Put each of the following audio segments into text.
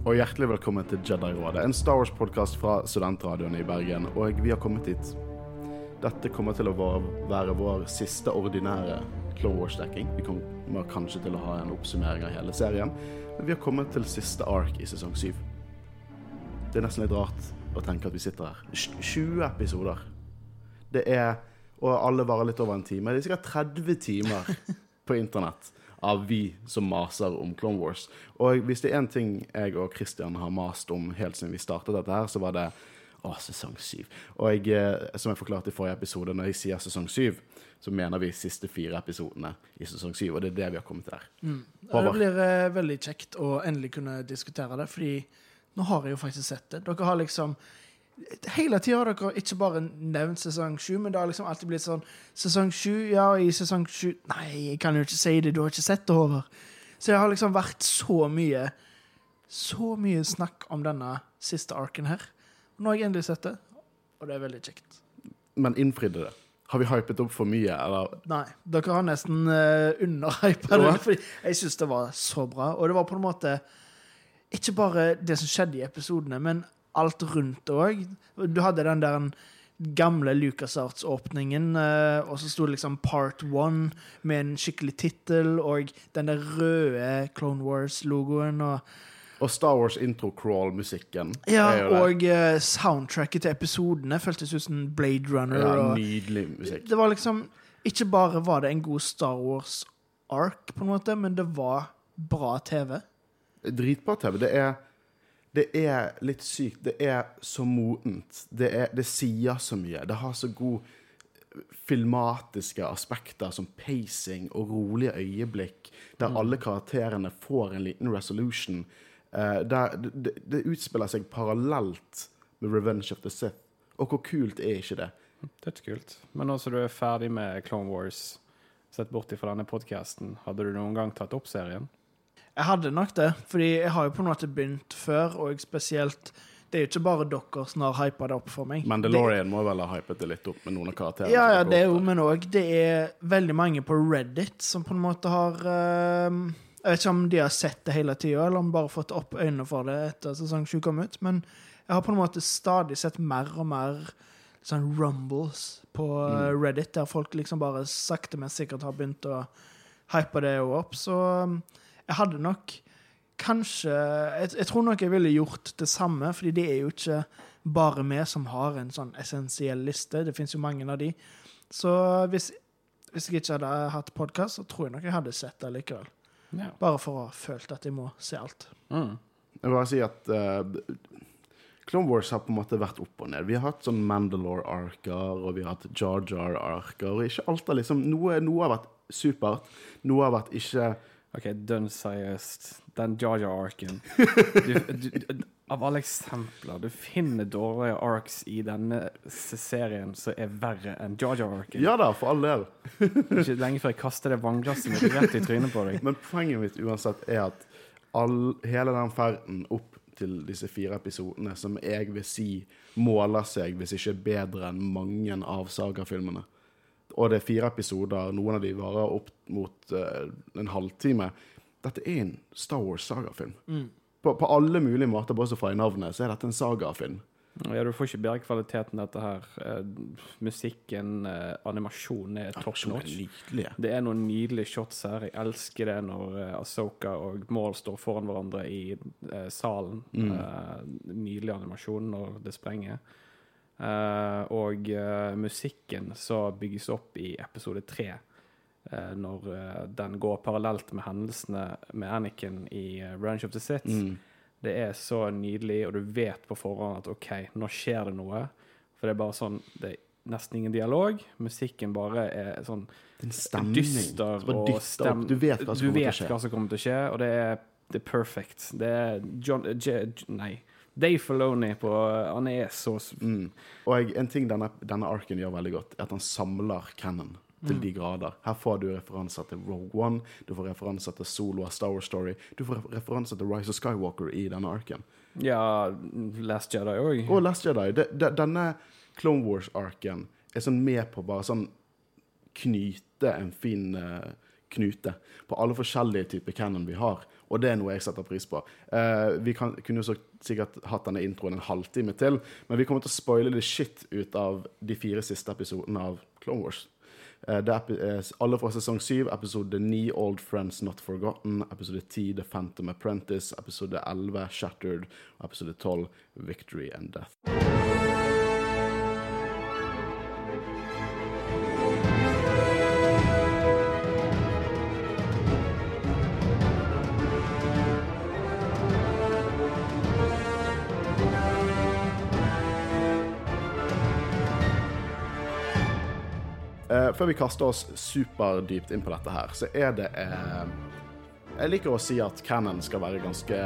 Og hjertelig velkommen til Jedi-rådet, en Star Wars-podkast fra studentradioen i Bergen. Og vi har kommet hit. Dette kommer til å være vår siste ordinære Clone Wars-dekking. Vi kommer kanskje til å ha en oppsummering av hele serien, men vi har kommet til siste ark i sesong syv. Det er nesten litt rart å tenke at vi sitter her. 20 episoder. Det er Og alle varer litt over en time. Det er sikkert 30 timer på internett av vi som maser om Clone Wars. Og hvis det er én ting jeg og Christian har mast om helt siden vi startet dette her, så var det å, sesong syv. Og jeg, eh, som jeg forklarte i forrige episode, når jeg sier sesong syv, så mener vi siste fire episodene i sesong syv, og det er det vi har kommet til her. Det blir eh, veldig kjekt å endelig kunne diskutere det, fordi nå har jeg jo faktisk sett det. Dere har liksom Hele tida har dere ikke bare nevnt sesong sju, men det har liksom alltid blitt sånn Sesong sju, ja, i sesong sju Nei, jeg kan jo ikke si det, du har ikke sett det, Håvard. Så det har liksom vært så mye Så mye snakk om denne siste arken her. Nå har jeg endelig sett det, og det er veldig kjekt. Men innfridde det? Har vi hypet opp for mye, eller? Nei, dere har nesten uh, underhypa det. Fordi jeg syns det var så bra. Og det var på en måte ikke bare det som skjedde i episodene, men alt rundt òg. Du hadde den der gamle LucasArts-åpningen, eh, og så sto det liksom Part One med en skikkelig tittel, og den der røde Clone Wars-logoen. og Og Star Wars intro crawl-musikken. ja, og uh, soundtracket til episodene føltes ut som Blade Runner. ja, Nydelig musikk. Det var liksom Ikke bare var det en god Star Wars-ark, på en måte, men det var bra TV. Dritbra TV. Det er, det er litt sykt. Det er så modent. Det, er, det sier så mye. Det har så god filmatiske aspekter som pacing og rolige øyeblikk, der alle karakterene får en liten resolution. Uh, der, det, det, det utspiller seg parallelt med Revenge of the Sith. Og hvor kult er ikke det? Dødskult. Men nå som du er ferdig med Clone Wars, sett bort ifra denne podkasten, hadde du noen gang tatt opp serien? Jeg hadde nok det, fordi jeg har jo på en måte begynt før, og spesielt Det er jo ikke bare dere som har hypa det opp for meg. Mandalorian må vel ha hypet det litt opp med noen av karakterene. Ja, ja, det er jo, men òg det er veldig mange på Reddit som på en måte har ehm, Jeg vet ikke om de har sett det hele tida, eller om bare fått opp øynene for det etter sesong 7 kom ut, men jeg har på en måte stadig sett mer og mer sånn rumbles på mm. Reddit, der folk liksom bare sakte, men sikkert har begynt å hype det opp. Så um, jeg hadde nok kanskje jeg, jeg tror nok jeg ville gjort det samme, fordi det er jo ikke bare vi som har en sånn essensiell liste. Det fins jo mange av de. Så hvis, hvis jeg ikke hadde hatt podkast, så tror jeg nok jeg hadde sett det likevel. Ja. Bare for å ha følt at jeg må se alt. Mm. Jeg vil bare si at uh, Clone Wars har på en måte vært opp og ned. Vi har hatt sånn Mandalore-arker, og vi har hatt Jar Jar-arker. Og ikke alt har liksom noe, noe har vært supert, noe har vært ikke OK, dønn seriøst. Den Jaja arken Av alle eksempler, du finner dårlige arcs i denne serien som er verre enn Jaja arken Ja da, for all del. Ikke lenge før jeg kaster det vannglasset mitt rett i trynet på deg. Men poenget mitt uansett er at all, hele den ferden opp til disse fire episodene, som jeg vil si måler seg, hvis ikke bedre enn mange av sagafilmene. Og det er fire episoder, noen av de varer opp mot uh, en halvtime. Dette er en Star Wars-sagafilm. På, på alle mulige måter, bare så fra i navnet, så er dette en sagafilm. Ja, du får ikke bedre kvaliteten dette her. Eh, musikken, eh, animasjonen er top er notch. Det er noen nydelige shots her. Jeg elsker det når uh, Asoka og Maul står foran hverandre i eh, salen. Eh, nydelig animasjon når det sprenger. Eh, og eh, musikken som bygges opp i episode tre, eh, når den går parallelt med hendelsene med Anakin i Revenge of the Sith. Mm. Det er så nydelig, og du vet på forhånd at OK, nå skjer det noe. For det er bare sånn Det er nesten ingen dialog. Musikken bare er sånn er dyster og stem... Du vet hva som du kommer til vet å skje. hva som kommer til å skje, og det er, det er perfect. Det er John J, J, Nei. Dave Filoni på Han er så Mm. Og en ting denne, denne arken gjør veldig godt, er at han samler canon til de grader. Her får du referanser til Rogue One, du får referanser til Solo av Star Wars Story, du får referanser til Rise of Skywalker i denne arken. Ja, Last Jedi òg. Og Last Jedi. De, de, denne Clone Wars-arken er sånn med på bare sånn knyte en fin eh, knute på alle forskjellige typer canon vi har. Og det er noe jeg setter pris på. Eh, vi kan, kunne jo sikkert hatt denne introen en halvtime til, men vi kommer til å spoile litt shit ut av de fire siste episodene av Clone Wars. Eh, det er eh, alle fra sesong 7, episode 9 Old Friends Not Forgotten, episode 10 The Phantom Apprentice, episode 11 Shattered episode 12 Victory and Death. Før vi kaster oss superdypt inn på dette her, så er det eh, Jeg liker å si at canon skal være ganske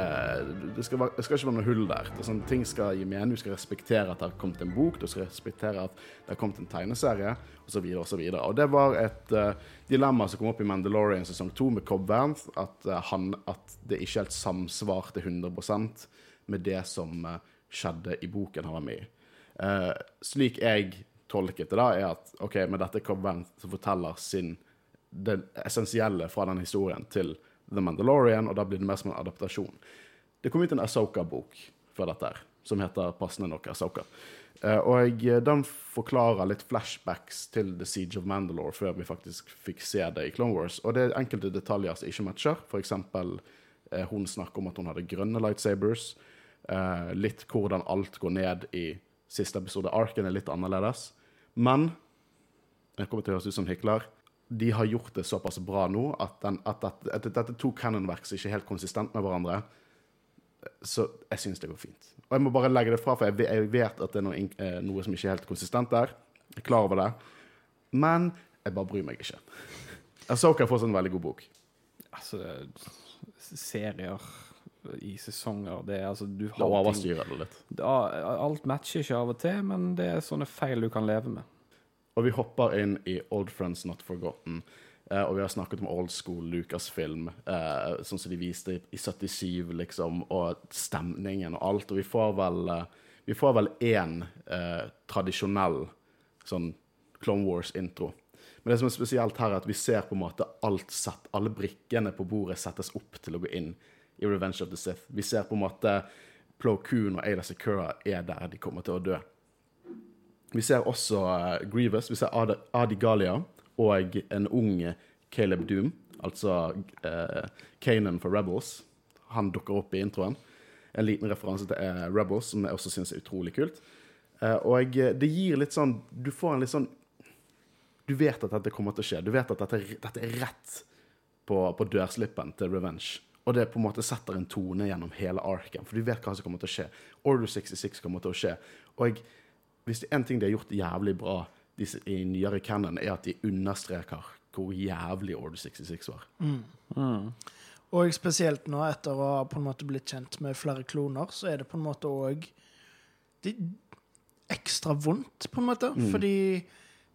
Det skal, være, det skal ikke være noe hull der. Er sånn, ting skal gi mening. Du skal respektere at det har kommet en bok, du skal respektere at det har kommet en tegneserie, osv. osv. Og, og det var et eh, dilemma som kom opp i Mandalorian sesong 2 med Cobb Vanth, at, eh, han, at det ikke helt samsvarte 100% med det som eh, skjedde i boken han var med i. Eh, slik jeg tolket det, da, er at ok, men dette er Cobb Vanth som forteller sin det essensielle fra den historien til The Mandalorian, og da blir det mer som en adaptasjon. Det kom ut en Asoka-bok før dette, her, som heter passende nok Asoka. Eh, og eh, den forklarer litt flashbacks til The Siege of Mandalore før vi faktisk fikk se det i Clone Wars. Og det er enkelte detaljer som ikke matcher. Eksempel eh, hun snakker om at hun hadde grønne lightsabers. Eh, litt hvordan alt går ned i siste episode. Arken er litt annerledes. Men jeg kommer til å høres ut som hykler. De har gjort det såpass bra nå at, den, at, at, at dette to canonverk som ikke er helt konsistent med hverandre. Så jeg syns det går fint. Og jeg må bare legge det fra, for jeg jeg vet at det er noe, eh, noe som ikke er helt konsistent der. Jeg er klar over det. Men jeg bare bryr meg ikke. Asoka er fortsatt en veldig god bok. Altså, serier i sesonger Det er altså Du har overstyrer det litt. Da, Alt matcher ikke av og til, men det er sånne feil du kan leve med. Og vi hopper inn i Old Friends Not Forgotten. Eh, og vi har snakket om old school Lucasfilm, eh, sånn som de viste i, i 77, liksom, og stemningen og alt. Og vi får vel eh, Vi får vel én eh, tradisjonell sånn Clone Wars-intro. Men det som er spesielt her, er at vi ser på en måte alt sett, alle brikkene på bordet settes opp til å gå inn Revenge of the Sith. Vi ser på en måte Plo Koon og Ada Secura er der de kommer til å dø. Vi ser også eh, Grievous, vi ser Adi, Adi Galia og en ung Caleb Doom, altså uh, Kanan for Rebels. Han dukker opp i introen. En liten referanse til eh, Rebels, som jeg også syns er utrolig kult. Uh, og det gir litt sånn Du får en litt sånn Du vet at dette kommer til å skje. Du vet at dette, dette er rett på, på dørslippen til Revenge. Og det på en måte setter en tone gjennom hele arken, for du vet hva som kommer til å skje. Order 66 kommer til å skje. Og hvis det er en ting de har gjort jævlig bra disse, i nyere canon, er at de understreker hvor jævlig Order 66 var. Og spesielt nå, etter å ha på en måte blitt kjent med flere kloner, så er det på en måte òg ekstra vondt, på en måte. Fordi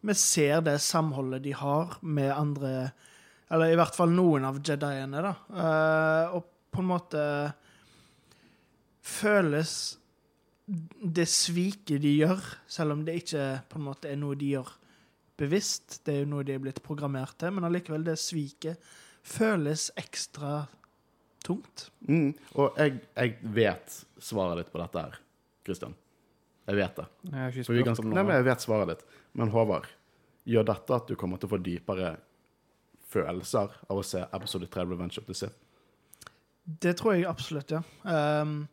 vi ser det samholdet de har med andre Eller i hvert fall noen av jediene, da. Uh, og på en måte føles det sviket de gjør, selv om det ikke på en måte er noe de gjør bevisst, det er jo noe de er blitt programmert til, men allikevel, det sviket føles ekstra tungt. Mm. Og jeg, jeg vet svaret ditt på dette her, Kristian. Jeg vet det. Jeg har ikke For vi spurt kan, nei, men jeg vet svaret ditt. Men Håvard, gjør dette at du kommer til å få dypere følelser av å se episode 3 Revenge of the Sith? Det tror jeg absolutt, ja. Um,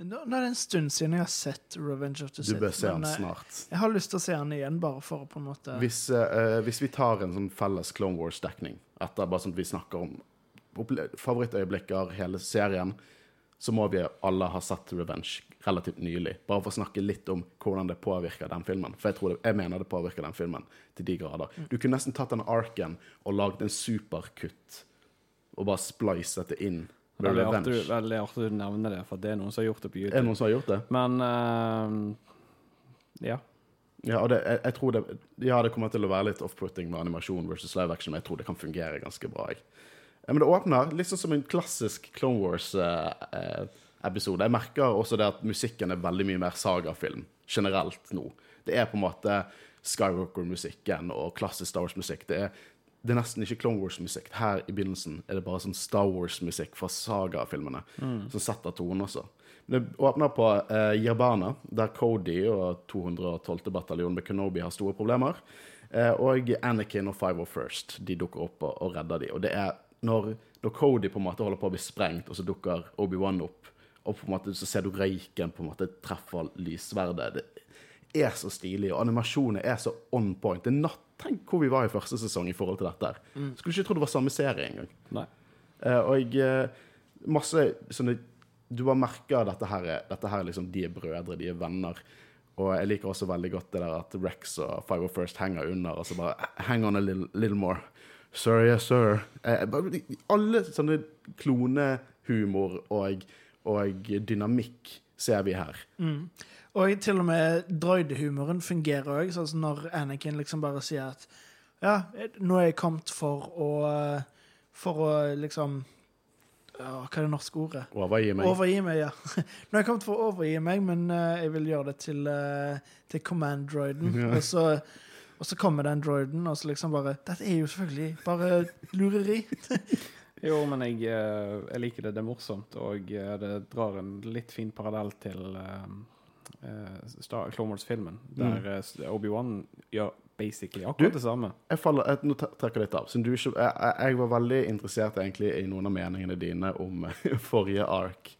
nå, nå er det en stund siden jeg har sett Revenge of the Sith. Du bør se den eh, snart. Jeg har lyst til å se den igjen, bare for å på en måte Hvis, uh, hvis vi tar en sånn felles Clone Wars-dekning, etter bare sånn at vi snakker om favorittøyeblikker, hele serien, så må vi alle ha sett Revenge relativt nylig. Bare for å snakke litt om hvordan det påvirker den filmen. For jeg, tror det, jeg mener det påvirker den filmen til de grader. Du kunne nesten tatt den arken og lagd en superkutt og bare splicet det inn Veldig artig, veldig artig du nevner det, for det er noen som har gjort det på Er YouTube. noen som har gjort det? Men uh, ja. Ja, det, jeg, jeg tror det, ja, det kommer til å være litt off-putting med animasjon versus live action, men jeg tror det kan fungere ganske bra. Jeg. Men det åpner litt sånn som en klassisk Clone Wars-episode. jeg merker også det at musikken er veldig mye mer sagafilm generelt nå. Det er på en måte Skywalker-musikken og klassisk Star Wars-musikk. Det det er nesten ikke Clone Wars-musikk. Her i begynnelsen er det bare sånn Star Wars-musikk fra sagafilmene mm. som setter tonen også. Det åpner på eh, Yerbana, der Cody og 212. bataljon med Kenobi har store problemer. Eh, og Anakin og 501st de dukker opp og, og redder de. Og det er når, når Cody på en måte holder på å bli sprengt, og så dukker Obi-Wan opp, og på en måte så ser du røyken på en måte treffer lysverdet. Det er så stilig, og animasjonen er så on point. Det er natt, Tenk hvor vi var i første sesong i forhold til dette. Mm. Skulle ikke tro det var samme serie engang. Eh, og jeg, masse sånne Du bare merker dette her er, dette her er liksom, de er brødre, de er venner. Og jeg liker også veldig godt det der at Rex og Five of First henger under, og så bare Hang on a little, little more. Sir, yes, sir. Eh, alle sånne klonehumor og, og dynamikk ser vi her. Og til og med droidehumoren fungerer òg, sånn som når Anakin liksom bare sier at Ja, nå er jeg kommet for å For å liksom ja, Hva er det norske ordet? Overgi meg. Overgi meg, ja. Nå er jeg kommet for å overgi meg, men uh, jeg vil gjøre det til, uh, til command-droiden. Ja. Og, så, og så kommer den droiden, og så liksom bare Dette er jo selvfølgelig bare lureri. Jo, men jeg, eh, jeg liker det. Det er morsomt, og eh, det drar en litt fin parallell til uh, eh, Wars-filmen, der mm. Obi-Wan gjør basically akkurat Du- det samme. Jeg, faller, jeg nå tre- trekker litt av. Du jeg, jeg- var veldig interessert egentlig i noen av meningene dine om forrige ark.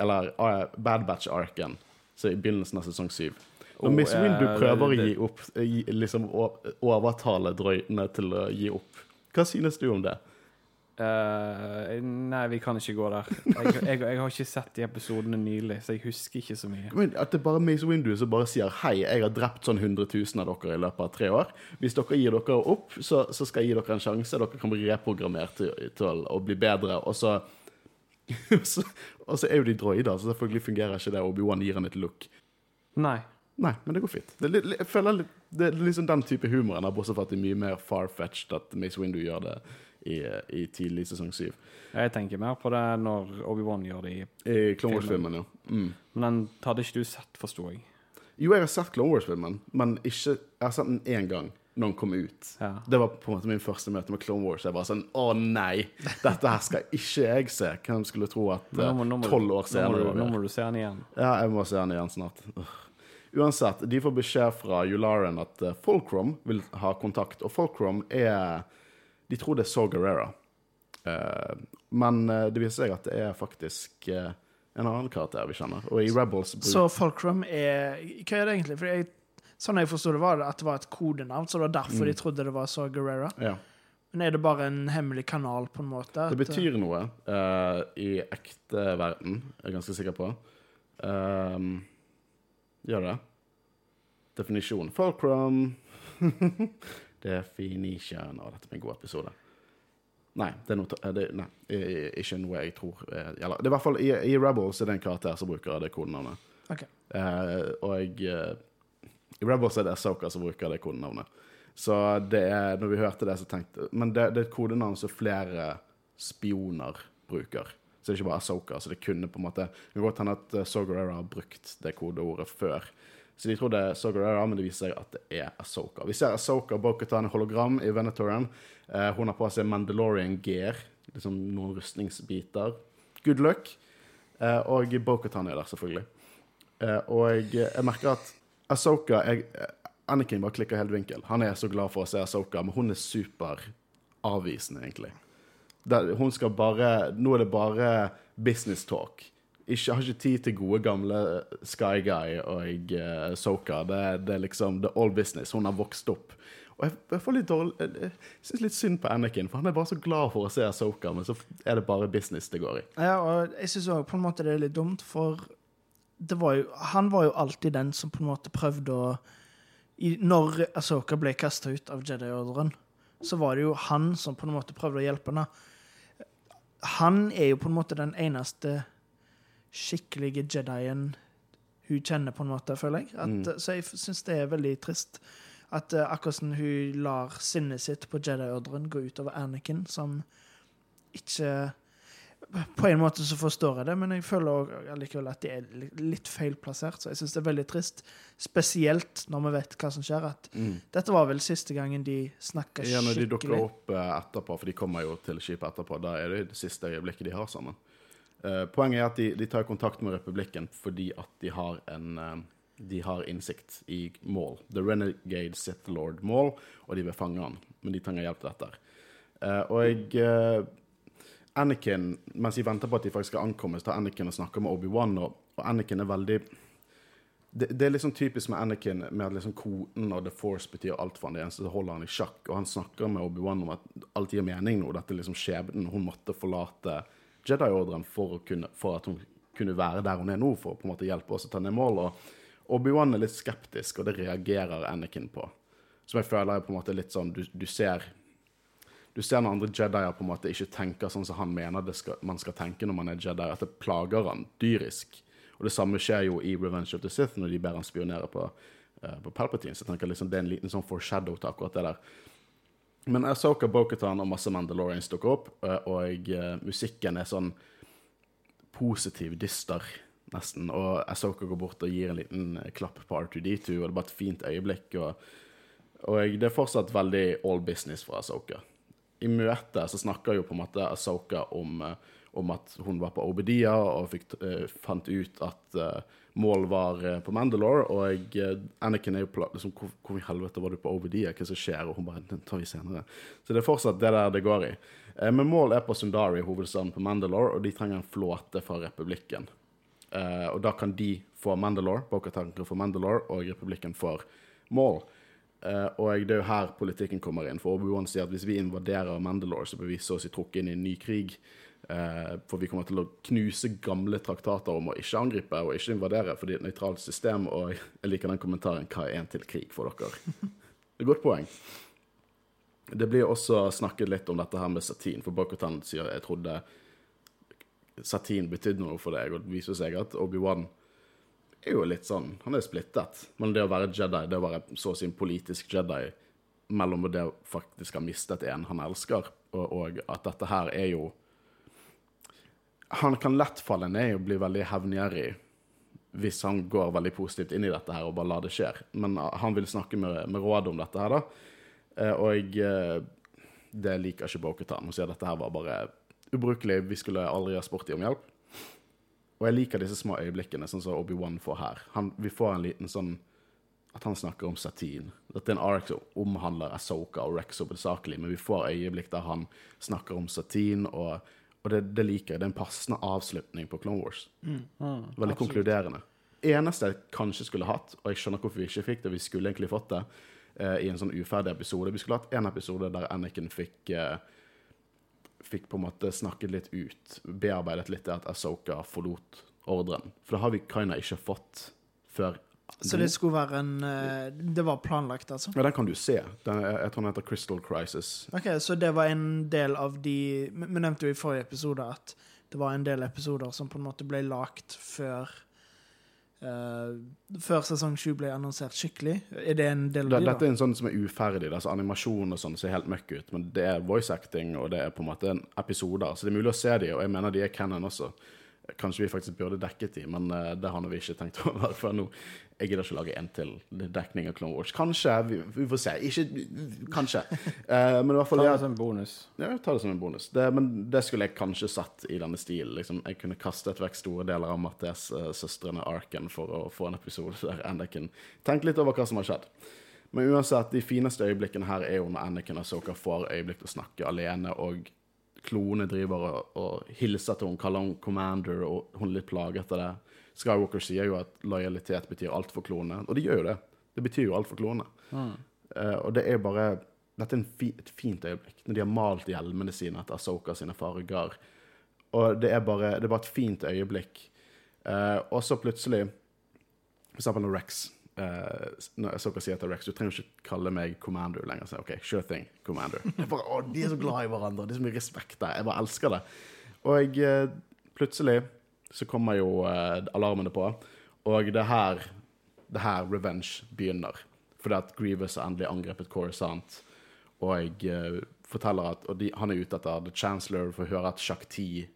Eller uh, Bad Batch-arken, så i begynnelsen av sesong syv. Og, Miss Windu eh, prøver å det- gi opp, gi, liksom å- overtale drøytene til å gi opp. Hva synes du om det? Eh, nei, vi kan ikke gå der. Jeg, jeg, jeg har ikke sett de episodene nylig, så jeg husker ikke så mye. Men at det er bare Mace Windu som bare sier Hei, jeg har drept sånn 100 000 av dere i løpet av tre år. Hvis dere gir dere opp, så, så skal jeg gi dere en sjanse. Dere kan bli reprogrammert til, til å bli bedre. Og så, Og så er jo de droider, så selvfølgelig fungerer ikke det. Obi-Wan gir han et look. Nei. Nei, men det går fint. Det er, jeg føler det er liksom den type humoren, har bortsett fra at det er mye mer far-fetched at Mace Windu gjør det i, i tidlig sesong syv. Jeg tenker mer på det når Obi-Wan gjør det i I Clone Wars-filmen, ja. Mm. Men den hadde ikke du sett, forsto jeg. Jo, jeg har sett Clone Wars-filmen, men ikke, jeg har sett den én gang når den kom ut. Ja. Det var på en måte min første møte med Clone Wars. Jeg var sånn Å nei, dette her skal ikke jeg se. Hvem skulle tro at tolv år senere nå må du se den igjen. Ja, jeg må se den igjen snart. Uansett, de får beskjed fra Yularen at Folkrom vil ha kontakt, og Folkrom er De tror det er Saw Gerrera. Uh, men eh, det viser seg at det er faktisk uh, en annen karakter vi kjenner. Og i Rebels Så Fulcrum er Hva er det egentlig? For jeg, sånn jeg forsto det, var det at det var et kodenavn, så det var derfor Mm. de trodde det var Saw Gerrera. ja. Men er det bare en hemmelig kanal, på en måte? Det betyr noe uh, i ekte verden, er jeg ganske sikker på. Um, gjør det? Definisjon. Fulcrum Definition Å, dette blir en god episode. Nei, det er, noe, det, nei, ikke noe jeg tror eh, gjelder. Det er i hvert fall I, i Rebels er det en karakter som bruker det kodenavnet. Okay. Eh, og eh, i Rebels er det Soka som bruker det kodenavnet. Så det er, når vi hørte det, så tenkte Men det, det er et kodenavn som flere spioner bruker. Så det er ikke bare Asoka. Så det kunne på en måte Det kan godt hende at Saw Gerrera har brukt det kodeordet før. Så de er Saw Gerrera, men det viser seg at det er Asoka. Vi ser Asoka Bokutan hologram i Venetoren. Eh, hun har på seg Mandalorian gear, liksom noen rustningsbiter. Good luck. Eh, og Bokutan er der, selvfølgelig. Eh, og jeg merker at Asoka jeg, Anakin bare klikker helt vinkel. Han er så glad for å se Asoka, men hun er super avvisende, egentlig. Det, hun skal bare Nå er det bare business talk. Ikke, har ikke tid til gode, gamle Sky Guy og uh, Soka. Det, det er liksom the all business. Hun har vokst opp. Og jeg, jeg får litt Jeg, syns litt synd på Anakin, for han er bare så glad for å se Soka, men så er det bare business det går i. Ja, og jeg syns òg på en måte det er litt dumt, for var jo, han var jo alltid den som på en måte prøvde å i, Når Asoka ble kasta ut av Jedi-ordren, så var det jo han som på en måte prøvde å hjelpe henne. Han er jo på en måte den eneste skikkelige Jedien hun kjenner, på en måte, føler jeg. At, Mm. Så jeg syns det er veldig trist. At uh, akkurat som hun lar sinnet sitt på Jedi-ordren gå utover Anakin, som ikke På en måte så forstår jeg det, men jeg føler allikevel at de er litt feilplassert. Så jeg syns det er veldig trist, spesielt når vi vet hva som skjer. At dette var vel siste gangen de snakka Ja, når de dukker opp eh, etterpå, for de kommer jo til skipet etterpå, da er det det siste øyeblikket de har sammen. Eh, poenget er at de, de tar kontakt med republikken fordi at de har en eh, de har innsikt i Maul. The Renegade Sith Lord Maul, og de vil fange han. Men de trenger hjelp til dette. Eh, og jeg Anakin, mens de venter på at de faktisk skal ankomme, tar Anakin og snakker med Obi-Wan, og, og Anakin er veldig det, det er liksom typisk med Anakin med at liksom koden og The Force betyr alt for han. Det eneste som holder han i sjakk. Og han snakker med Obi-Wan om at alt gir mening nå. Dette er liksom skjebnen. Hun måtte forlate Jedi-ordren for, for at hun kunne være der hun er nå, for å på en måte hjelpe oss å ta ned mål. Og Obi-Wan er litt skeptisk, og det reagerer Anakin på. Som jeg føler er på en måte litt sånn Du, du ser du ser når andre Jedier på en måte ikke tenker sånn som han mener skal, man skal tenke når man er Jedi, at det plager han dyrisk. Og det samme skjer jo i Revenge of the Sith, når de ber han spionere på, uh, på Palpatine. Så jeg tenker liksom det er en liten sånn foreshadow til akkurat det der. Men Asoka Boketan og masse Mandalorians dukker opp, eh, og eh, musikken er sånn positiv dyster, nesten. Og Asoka går bort og gir en liten eh, klapp på R2D2, og det er bare et fint øyeblikk. Og, og det er fortsatt veldig all business for Asoka. I møtet så snakker jo på en måte Asoka om, om at hun var på Obedia og fikk, fant ut at mål var eh, på Mandalore, og eh, Anakin er jo på, liksom, hvor, hvor i helvete var du på OVD? Hva som skjer? Og hun bare Den tar vi senere. Så det er fortsatt det der det går i. Eh, men mål er på Sundari, hovedstaden på Mandalore, og de trenger en flåte fra republikken. Og da kan de få Mandalore, Bokhatan får få Mandalore, og republikken får Mål. Uh, og det er jo her politikken kommer inn. For Obi-Wan sier at hvis vi invaderer Mandalore, så bør vi så å si trukket inn i en ny krig. Eh, for vi kommer til å knuse gamle traktater om å ikke angripe og ikke invadere, fordi et nøytralt system. Og jeg liker den kommentaren 'Hva er en til krig for dere?' Er et godt poeng. Det blir også snakket litt om dette her med satin, for Bakotan sier jeg trodde satin betydde noe for deg, og det viser seg at Obi-Wan er jo litt sånn Han er splittet. Men det å være Jedi, det å være så å si en politisk Jedi mellom det å faktisk ha mistet en han elsker, og, og at dette her er jo Han kan lett falle ned og bli veldig hevngjerrig hvis han går veldig positivt inn i dette her og bare lar det skje. Men uh, han vil snakke med, med råd om dette her, da. Eh, og eh, det liker ikke Bokhatan. Hun sier at dette her var bare ubrukelig, vi skulle aldri ha spurt dem om hjelp. Og jeg liker disse små øyeblikkene, sånn som Obi-Wan får her. Han, vi får en liten sånn At han snakker om satin. Dette er en ark som omhandler Asoka og Rex hovedsakelig, men vi får øyeblikk der han snakker om satin, og, og det, det liker jeg. Det er en passende avslutning på Clone Wars. Veldig konkluderende. Eneste jeg kanskje skulle hatt, og jeg skjønner hvorfor vi ikke fikk det, vi skulle egentlig fått det eh, i en sånn uferdig episode Vi skulle hatt en episode der Anakin fikk eh, fikk på en måte snakket litt ut, bearbeidet litt det at Asoka forlot ordren. For det har vi kinda ikke fått før. Så det skulle være en eh, Det var planlagt, altså? Ja, den kan du se. Den, jeg, tror den heter Crystal Crisis. Ok, Så det var en del av de Vi vi nevnte jo i forrige episode at det var en del episoder som på en måte ble lagt før uh, Før sesong 7 ble annonsert skikkelig. Er det en del Det, av de, dette er en sånn som er uferdig. Det er altså animasjon og sånn ser helt møkk ut, men det er voice acting, og det er på en måte en episoder. Så det er mulig å se de, og jeg mener de er canon også. Kanskje vi faktisk burde dekket de, men eh, det har vi ikke tenkt over før nå. Jeg gidder ikke lage en til dekning av Clone Wars. Kanskje. Vi, vi får se. Ikke Kanskje. Uh, men i hvert fall Ta det som en bonus. Ja, ta det som en bonus. Det, men det skulle jeg kanskje satt i denne stilen. Liksom, jeg kunne kastet vekk store deler av Mattes-søstrene Arken for å få en episode der Anakin Tenk litt over hva som har skjedd. Men uansett, de fineste øyeblikkene her er jo når Anakin og Soka får øyeblikk til å snakke alene, og klone driver og, og hilser til hun, kaller hun commander, og hun er litt plaget av det. Skywalker sier jo at lojalitet betyr alt for klone, og det gjør jo det. Det betyr jo alt for klone. Uh, og det er bare Dette er en fi, et fint øyeblikk, når de har malt hjelmene sine etter Asoka sine farger. Og det er bare, det er bare et fint øyeblikk. Uh, og så plutselig For eksempel når Rex eh, Når Asoka sier til Rex Du trenger ikke kalle meg commander lenger. Så, OK, sure thing, commander. Jeg bare, å, de er så glad i hverandre. Det er så mye respekt der. Jeg bare elsker det. Og uh, plutselig så kommer jo uh, alarmene på, og det her det her revenge begynner. Fordi at Grievous har endelig angrepet Corisont, og jeg forteller at og de, han er ute etter The Chancellor for å høre at Shakti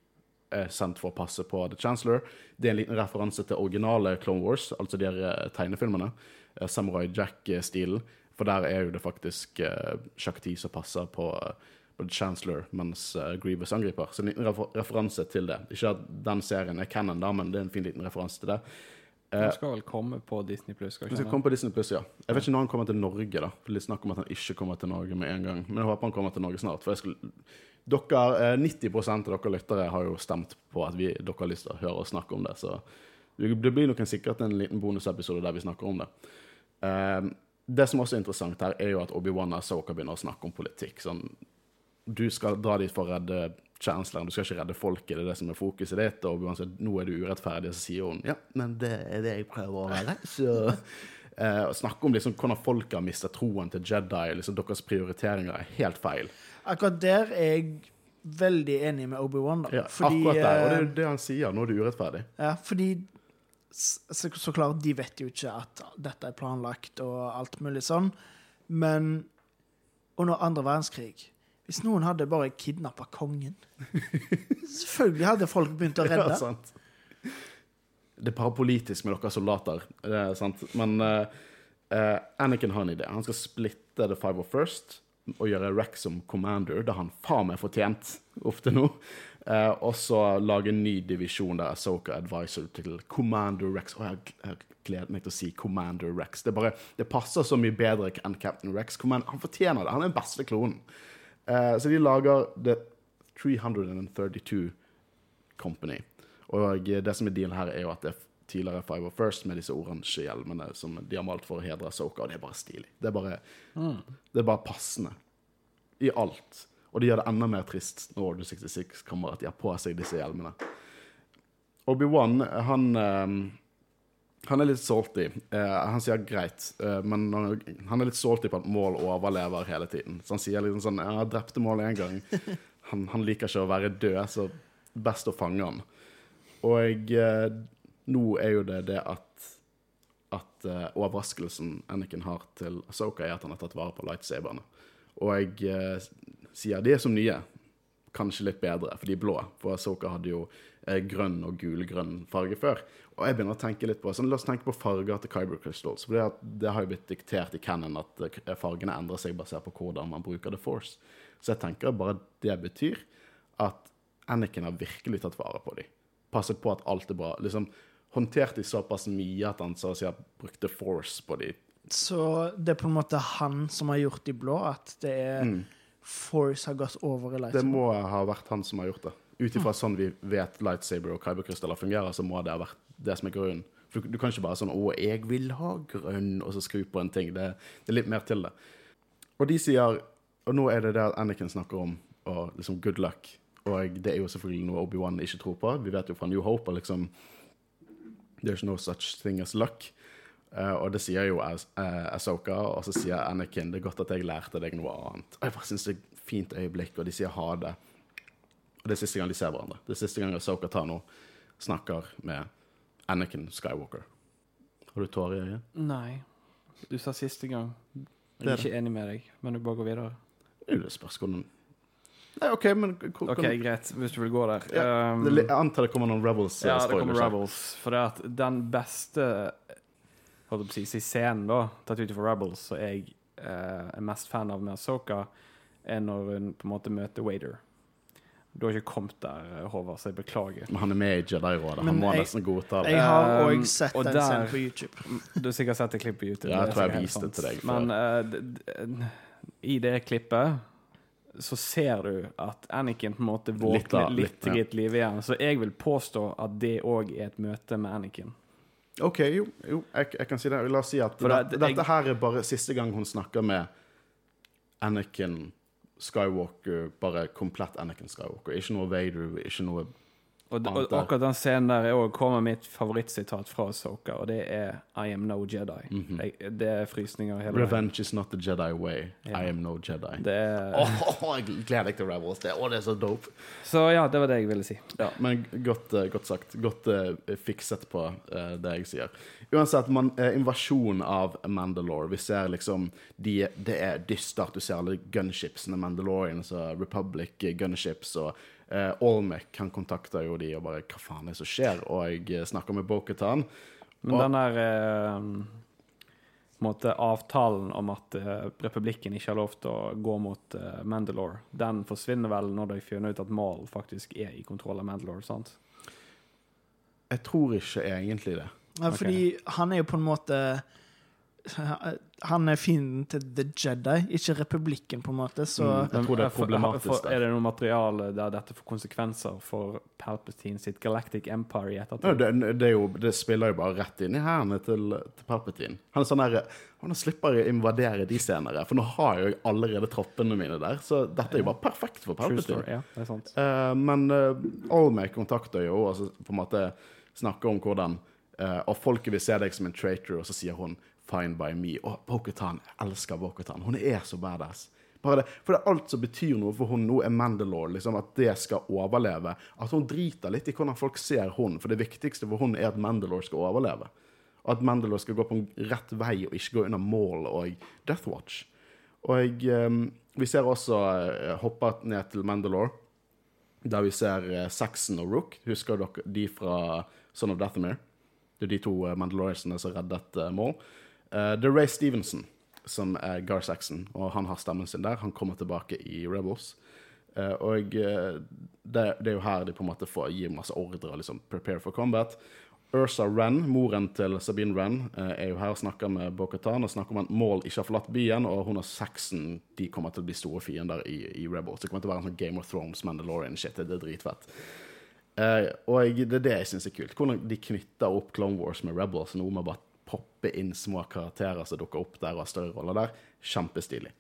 er sendt for å passe på The Chancellor. Det er en liten referanse til originale Clone Wars, altså de her eh, tegnefilmene. eh, Samurai Jack-stilen. For der er jo det faktisk uh, Shakti som passer på, eh, på The Chancellor, mens uh, Grievous angriper. Så en liten refer referanse til det. Ikke at den serien er canon, da, men det er en fin liten referanse til det. Den skal vel komme på Disney Pluss? Den skal komme på Disney Plus, ja. Jeg vet ikke når han kommer til Norge, da. Det er litt snakk om at han ikke kommer til Norge med en gang. Men jeg håper han kommer til Norge snart. For jeg skulle dere, eh, 90% av dere lyttere har jo stemt på at vi, dere har lyst til å høre oss snakke om det. Så det blir nok sikkert en liten bonusepisode der vi snakker om det. Eh, det som også er interessant her, er jo at Obi-Wan og Soka begynner å snakke om politikk. Sånn, du skal dra dit for å redde chancelleren, du skal ikke redde folket, det er det som er fokuset ditt. Og Obi-Wan sier nå er du urettferdig, så sier hun ja, men det er det jeg prøver å være. Så eh, snakke om liksom, hvordan folk har mistet troen til Jedi, liksom, deres prioriteringer er helt feil. Akkurat der er jeg veldig enig med Obi-Wan. Ja, akkurat der, og det er eh, jo det han sier. Nå er du urettferdig. Ja, fordi så, så klart, de vet jo ikke at dette er planlagt og alt mulig sånn, men under andre verdenskrig Hvis noen hadde bare kidnappa kongen Selvfølgelig hadde folk begynt å redde. Ja, sant. Det er parapolitisk med dere soldater, det er sant. Men uh, eh, Anakin har en idé. Han skal splitte The Five of First og gjøre Rex som commander. Det han faen meg fortjent til nå. Eh, og så lage en ny divisjon der Asoka advisor til Commander Rex. Og jeg, jeg gleder meg til å si Commander Rex. Det, bare, det passer så mye bedre enn Captain Rex. Commander, han fortjener det. Han er den beste klonen. Eh, så de lager The 332 Company. Og det som er dealen her, er jo at det er tidligere Five of First med disse oransje hjelmene som de har malt for å hedre Soka, og det er bare stilig. Det er bare, det er bare passende. I alt. Og det gjør det enda mer trist når Order 66 kommer, at de har på seg disse hjelmene. Obi-Wan, han eh, han er litt salty. Eh, han sier greit, eh, men han, er litt salty på at Mål overlever hele tiden. Så han sier liksom sånn Jeg drepte Mål én gang. Han, han liker ikke å være død, så best å fange han. Og eh, nå er jo det det at at uh, overraskelsen Anakin har til Asoka, er at han har tatt vare på lightsaberne. Og jeg uh, sier de er som nye. Kanskje litt bedre, for de er blå. For Asoka hadde jo uh, grønn og gul-grønn farge før. Og jeg begynner å tenke litt på sånn, La oss tenke på farger til Kyber Crystals. For det, det har jo blitt diktert i canon at fargene endrer seg basert på hvordan man bruker The Force. Så jeg tenker bare det betyr at Anakin har virkelig tatt vare på dem. Passet på at alt er bra. liksom Håndtert de såpass mye at han så å si har brukt The Force på de. Så det er på en måte han som har gjort de blå, at det er Force har gått over i Det må ha vært han som har gjort det. Ut ifra sånn vi vet lightsaber og kyberkrystaller fungerer, så må det ha vært det som er grunnen. For du, du kan ikke bare sånn 'Å, jeg vil ha grønn', og så skru på en ting. Det, det er litt mer til det. Og de sier Og nå er det det Anakin snakker om, og liksom 'good luck'. Og det er jo selvfølgelig noe Obi-Wan ikke tror på. Vi vet jo fra New Hope og liksom There's no such thing as luck. Uh, og det sier jo uh, Asoka, og så sier Anakin det er godt at jeg lærte deg noe annet. Og jeg bare synes det er et fint øyeblikk, og de sier ha det. Og det er siste gang de ser hverandre. Det er siste gang Asoka tar noe, snakker med Anakin Skywalker. Har du tårer i øyet? Nei. Du sa siste gang. Jeg er er ikke enig med deg, men du bare går videre. Det er det spørsmålet. Nei, OK, men hvor- OK, greit, hvis du vil gå der. Ja, Um, det, jeg antar det kommer noen Rebels. eh, ja, det kommer spoilers her. Rebels. For det at den beste holdt jeg på å si, si scenen, da, tatt ut fra Rebels, som jeg eh, er mest fan av med Asoka, er når hun på en måte møter Wader. Du har ikke kommet der, Håvard, så jeg beklager. Men han er med i Jedi-rådet. Han må jeg- nesten godta det. Jeg har Um, òg sett og den der- scenen på YouTube. Du har sikkert sett et klipp på YouTube. Ja, jeg det er tror jeg sikkert helt viste det sant. til deg før. Men eh, d- d- i det klippet så ser du at Anakin på en måte våkner litt, litt, til gitt liv igjen. Så jeg vil påstå at det òg er et møte med Anakin. OK, jo, jo jeg, jeg kan si det. La oss si at det, det- dette jeg- her er bare siste gang hun snakker med Anakin Skywalker, bare komplett Anakin Skywalker. Ikke noe Vader, ikke noe Og, og akkurat den scenen der er kommer mitt favorittsitat fra Soka, og det er I am no Jedi. jeg, det er frysninger hele veien. Revenge is not the Jedi way. Yeah. I am no Jedi. Det er, Åh, jeg gleder meg til Rebels. Det, Åh, det er så dope. Så ja, det var det jeg ville si. Ja, men godt, eh, godt sagt. Godt uh, fikset på uh, det jeg sier. Uansett, man, uh, invasjon av Mandalore Vi ser liksom de, Det er dystert. Du ser alle gunshipsene, Mandalorians og Republic gunships og Uh, Olmec han kontakter jo de og bare 'Hva faen er det som skjer?' Og jeg snakka snakker med Boketan. Men Og- den der eh, måte avtalen om at eh, republikken ikke har lov til å gå mot eh, Mandalore, den forsvinner vel når de finner ut at Maul faktisk er i kontroll av Mandalore, sant? Jeg tror ikke egentlig det. Ja, Fordi han er jo på en måte Han er fienden til The Jedi, ikke republikken, på en måte, så Mm. Jeg tror det er problematisk for- for, Er det noe materiale der dette får konsekvenser for Palpatine sitt Galactic Empire i Ja, ettertid? det, det, er jo, det spiller jo bare rett inn i hærene til, til Palpatine. Han er sånn der, han slipper å invadere de senere, for nå har jeg jo allerede troppene mine der. Så dette er jo bare perfekt for Palpatine. story, ja, det er sant. Uh, men uh, Olmay kontakter jo og så på en måte snakker om hvordan uh, Og folket vil se deg som en traitor, og så sier hun 'fine by me'. Og Bokutan elsker Bokutan. Hun er så badass. Bare det, for det er alt som betyr noe for hun nå, er Mandalore. Liksom, at det skal overleve. At hun driter litt i hvordan folk ser hun, for det viktigste for hun er at Mandalore skal overleve. Og at Mandalore skal gå på en rett vei og ikke gå under Maul og Death Watch. Og eh, vi ser også uh, hoppe ned til Mandalore der vi ser eh, Saxon og Rook. Husker dere de fra Son of Dathomir? Det er de to uh, Mandaloriansene som reddet uh, Maul. Det er Ray Stevenson som er Gar Saxon, og han har stemmen sin der. Han kommer tilbake i Rebels. Uh, og uh, det, det er jo her de på en måte får gi masse ordre, og liksom prepare for combat. Ursa Wren, moren til Sabine Wren, er jo her og snakker med Bo-Katan og snakker om at Maul ikke har forlatt byen, og hun og Saxon de kommer til å bli store fiender i, i Rebels. Det kommer til å være en sånn Game of Thrones, Mandalorian-shit. Det er dritfett. Uh, og jeg, det er det jeg syns er kult. Hvordan de knytter opp Clone Wars med Rebels. Noe med at poppe inn små karakterer som dukker opp der og har større roller der. Kjempestilig.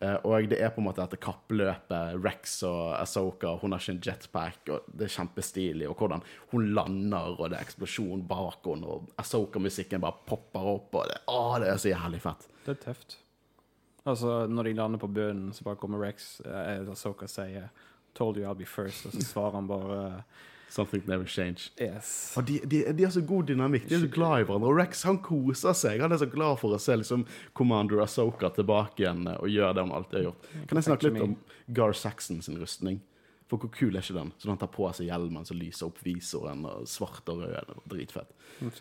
Eh, og det er på en måte dette kappløpet. Rex og Asoka, hun har ikke en jetpack, og det er kjempestilig. Og hvordan hun lander, og det er eksplosjon bak henne, og Asoka-musikken bare popper opp, og det, å, det er så jævlig fett. Det er tøft. Altså, når de lander på bunnen, så bare kommer Rex, eh, Ahsoka sier 'Told you I'll be first', og så svarer han bare Something never change. Yes. Og de, de, de har så god dynamikk. De er så glad i hverandre. Og Rex han koser seg. Han er så glad for å se liksom, Commander Asoka tilbake igjen eh, og gjøre det han alltid har gjort. Kan jeg snakke litt om Gar Saxon sin rustning? For hvor kul er ikke den? Så han tar på seg hjelmen som lyser opp visoren, og svart og rød. Og Dritfett. Mm,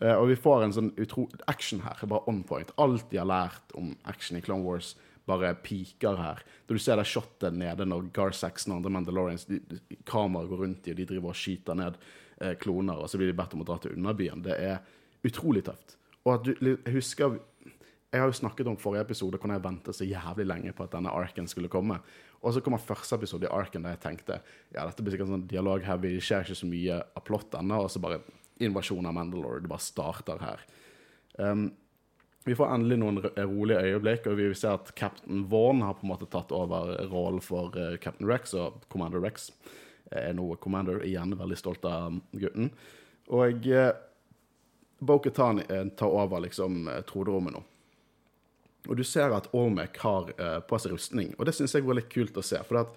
Eh, og vi får en sånn utro action her. Bare on point. Alt de har lært om action i Clone Wars, bare piker her. Da du ser det shotet nede når Gar Saxon og andre Mandalorians de, Kameraet går rundt dem, og de driver og skyter ned eh, kloner, og så blir de bedt om å dra til underbyen. Det er utrolig tøft. Og at du jeg husker Jeg har jo snakket om forrige episode hvordan jeg ventet så jævlig lenge på at denne arken skulle komme. Og så kommer første episode i arken der jeg tenkte ja, dette blir sikkert sånn dialog her, vi skjer ikke så mye av plott ennå, og så bare invasjon av Mandalore. Det bare starter her. Um, vi får endelig noen rolige øyeblikk, og vi ser at Captain Vaughn har på en måte tatt over rollen for eh, Captain Rex, og Commander Rex er nå Commander igjen. Veldig stolt av gutten. Og eh, Bo-Katan eh, tar over liksom eh, troderommet nå. Og du ser at Olmec har eh, på seg rustning, og det syns jeg var litt kult å se. For at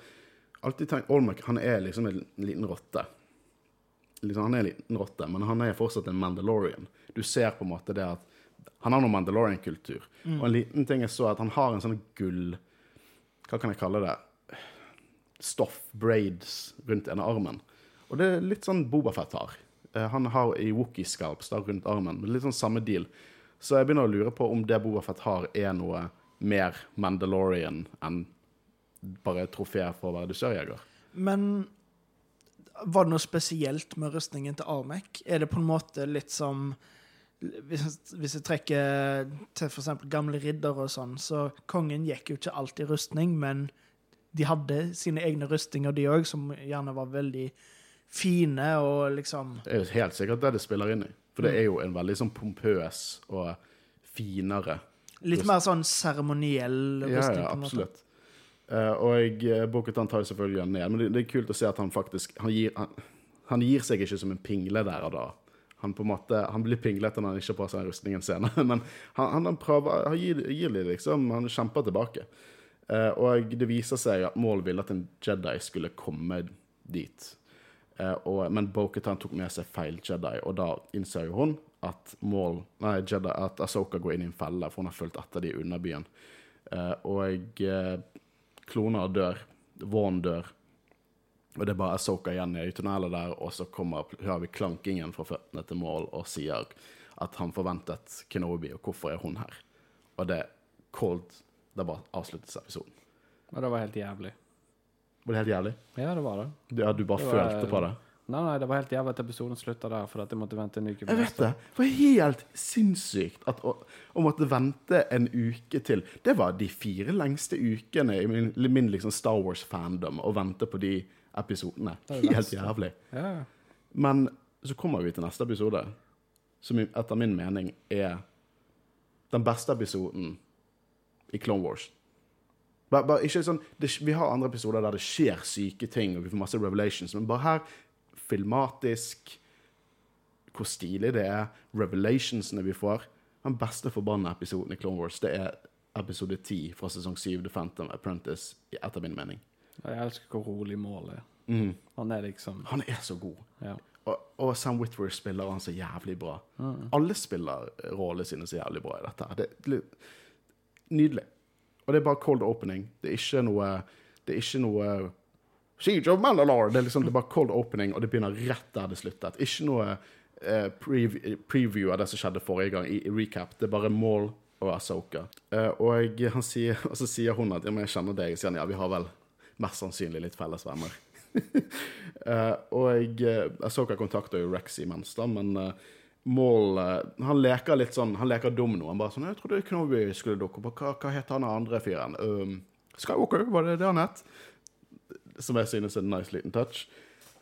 alltid tenk, Olmec han er liksom en liten rotte. Liksom, han er en liten rotte, men han er fortsatt en Mandalorian. Du ser på en måte det at han har noe Mandalorian-kultur. Og en liten ting jeg så, at han har en sånn gull Hva kan jeg kalle det? Stoff, braids, rundt ene armen. Og det er litt sånn Bobafett har. Eh, Han har i Wookie-scalps rundt armen. men Litt sånn samme deal. Så jeg begynner å lure på om det Bobafett har, er noe mer Mandalorian enn bare trofé for å være dusørjeger. Men var det noe spesielt med rustningen til Armek? Er det på en måte litt som Hvis, jeg trekker til f.eks. gamle riddere og sånn, så kongen gikk jo ikke alltid i rustning, men de hadde sine egne rustinger, de òg, som gjerne var veldig fine og liksom Det er jo helt sikkert det det spiller inn i. For det er jo en veldig sånn pompøs og finere Litt mer sånn seremoniell rustning. ja, ja, absolutt. Eh, og uh, Bokutan tar jo selvfølgelig han ned, men det, det er kult å se at han faktisk Han gir, han, han gir seg ikke som en pingle der og da. Han på en måte, han blir pinglete når han ikke har på seg rustningen senere, men han, han, prøver, han gir, gir det liksom, han kjemper tilbake. Eh, og det viser seg at Maul ville at en Jedi skulle komme dit. Eh, og, men Bo-Katan tok med seg feil Jedi, og da innser hun at Maul, nei, Jedi, at Asoka går inn i en felle, for hun har fulgt etter de i underbyen. Eh, og eh, kloner dør. Vaughn dør. Og det er bare Asoka igjen i tunnelet der, og så kommer, hører vi klankingen fra føttene til mål og sier at han forventet Kenobi, og hvorfor er hun her? Og det cold. Det bare avsluttes episoden. Og det var helt jævlig. Var det helt jævlig? Ja, det var det. Ja, du bare var- følte på det? Nei, nei, det var helt jævlig at episoden slutta der, for at jeg måtte vente en uke. Jeg vet det. Det var helt sinnssykt at å, å måtte vente en uke til. Det var de fire lengste ukene i min, min liksom Star Wars-fandom å vente på de episodene. Helt jævlig. Ja. Men så kommer vi til neste episode, som etter min mening er den beste episoden i Clone Wars. Bare, bare, ikke sånn, det, vi har andre episoder der det skjer syke ting, og vi får masse revelations, men bare her, filmatisk, hvor stilig det er, revelationsene vi får. Den beste forbanna episoden i Clone Wars, det er episode 10 fra sesong 7, The Phantom Apprentice, etter min mening. Jeg elsker hvor rolig målet er. Mm. Han er liksom Han er så god. Ja. Og, og Sam Whitwer spiller han så jævlig bra. Alle spiller rollene sine så jævlig bra i dette. Det er nydelig. Og det er bare cold opening. Det er ikke noe Det er ikke noe Siege of Mandalore! Det er liksom det er bare cold opening, og det begynner rett der det sluttet. Ikke noe eh, prev preview av det som skjedde forrige gang, i, i recap. Det er bare Maul og Asoka. Eh, og, han sier, og så sier hun at ja, men jeg kjenner deg. og sier han ja, vi har vel mest sannsynlig litt felles venner. uh, og uh, Asoka kontakter jo Rex imens, da, men uh, Maul uh, Han leker litt sånn Han leker dum nå. Han bare sånn 'Jeg trodde Knobby skulle dukke opp. Hva, hva het han andre fyren?' Um, Skywalker, var det det han het? Som jeg synes er en nice liten touch.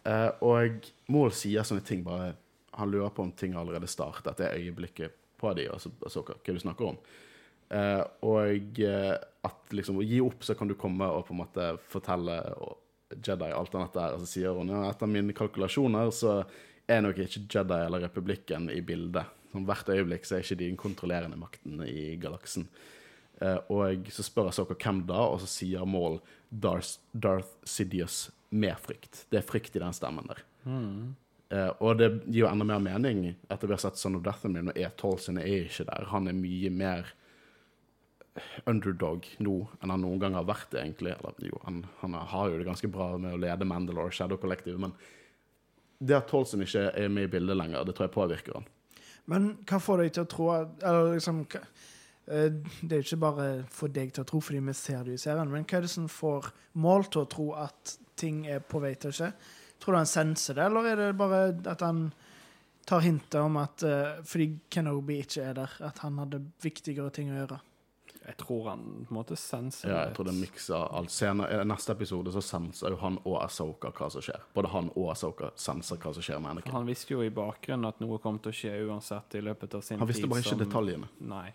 Uh, og Maul sier sånne ting bare Han lurer på om ting allerede startet. Det øyeblikket på de, og så, og så hva hva du snakker om. Eh, og eh, at liksom å gi opp, så kan du komme og på en måte fortelle Jedi alt annet der. Og så sier hun ja, etter mine kalkulasjoner så er nok ikke Jedi eller Republikken i bildet. Sånn, hvert øyeblikk så er ikke de den kontrollerende makten i galaksen. Uh, og så spør Asoka hvem da, og så sier Maul Darth, Darth Sidious med frykt. Det er frykt i den stemmen der. Eh, og det gir jo enda mer mening etter vi har sett Son of Death Dathomir når E12 sine er ikke der. Han er mye mer underdog nå enn han noen gang har vært, egentlig. Eller jo, han, han har jo det ganske bra med å lede Mandalore Shadow Collective, men det at Tolson ikke er med i bildet lenger, det tror jeg påvirker han. Men hva får deg til å tro at Eller liksom eh, Det er jo ikke bare for deg til å tro fordi vi ser det i serien, men hva er det som får mål til å tro at ting er på vei til å skje? Tror du han senser det, eller er det bare at han tar hintet om at eh, fordi Kenobi ikke er der, at han hadde viktigere ting å gjøre? Jeg tror han på en måte senser Ja, jeg tror det er en miks av alt. Senere, I neste episode så senser jo han og Asoka hva som skjer. Både han og Asoka senser hva som skjer med Anakin. Han visste jo i bakgrunnen at noe kom til å skje uansett i løpet av sin tid. Han visste tid bare ikke som- detaljene. Nei.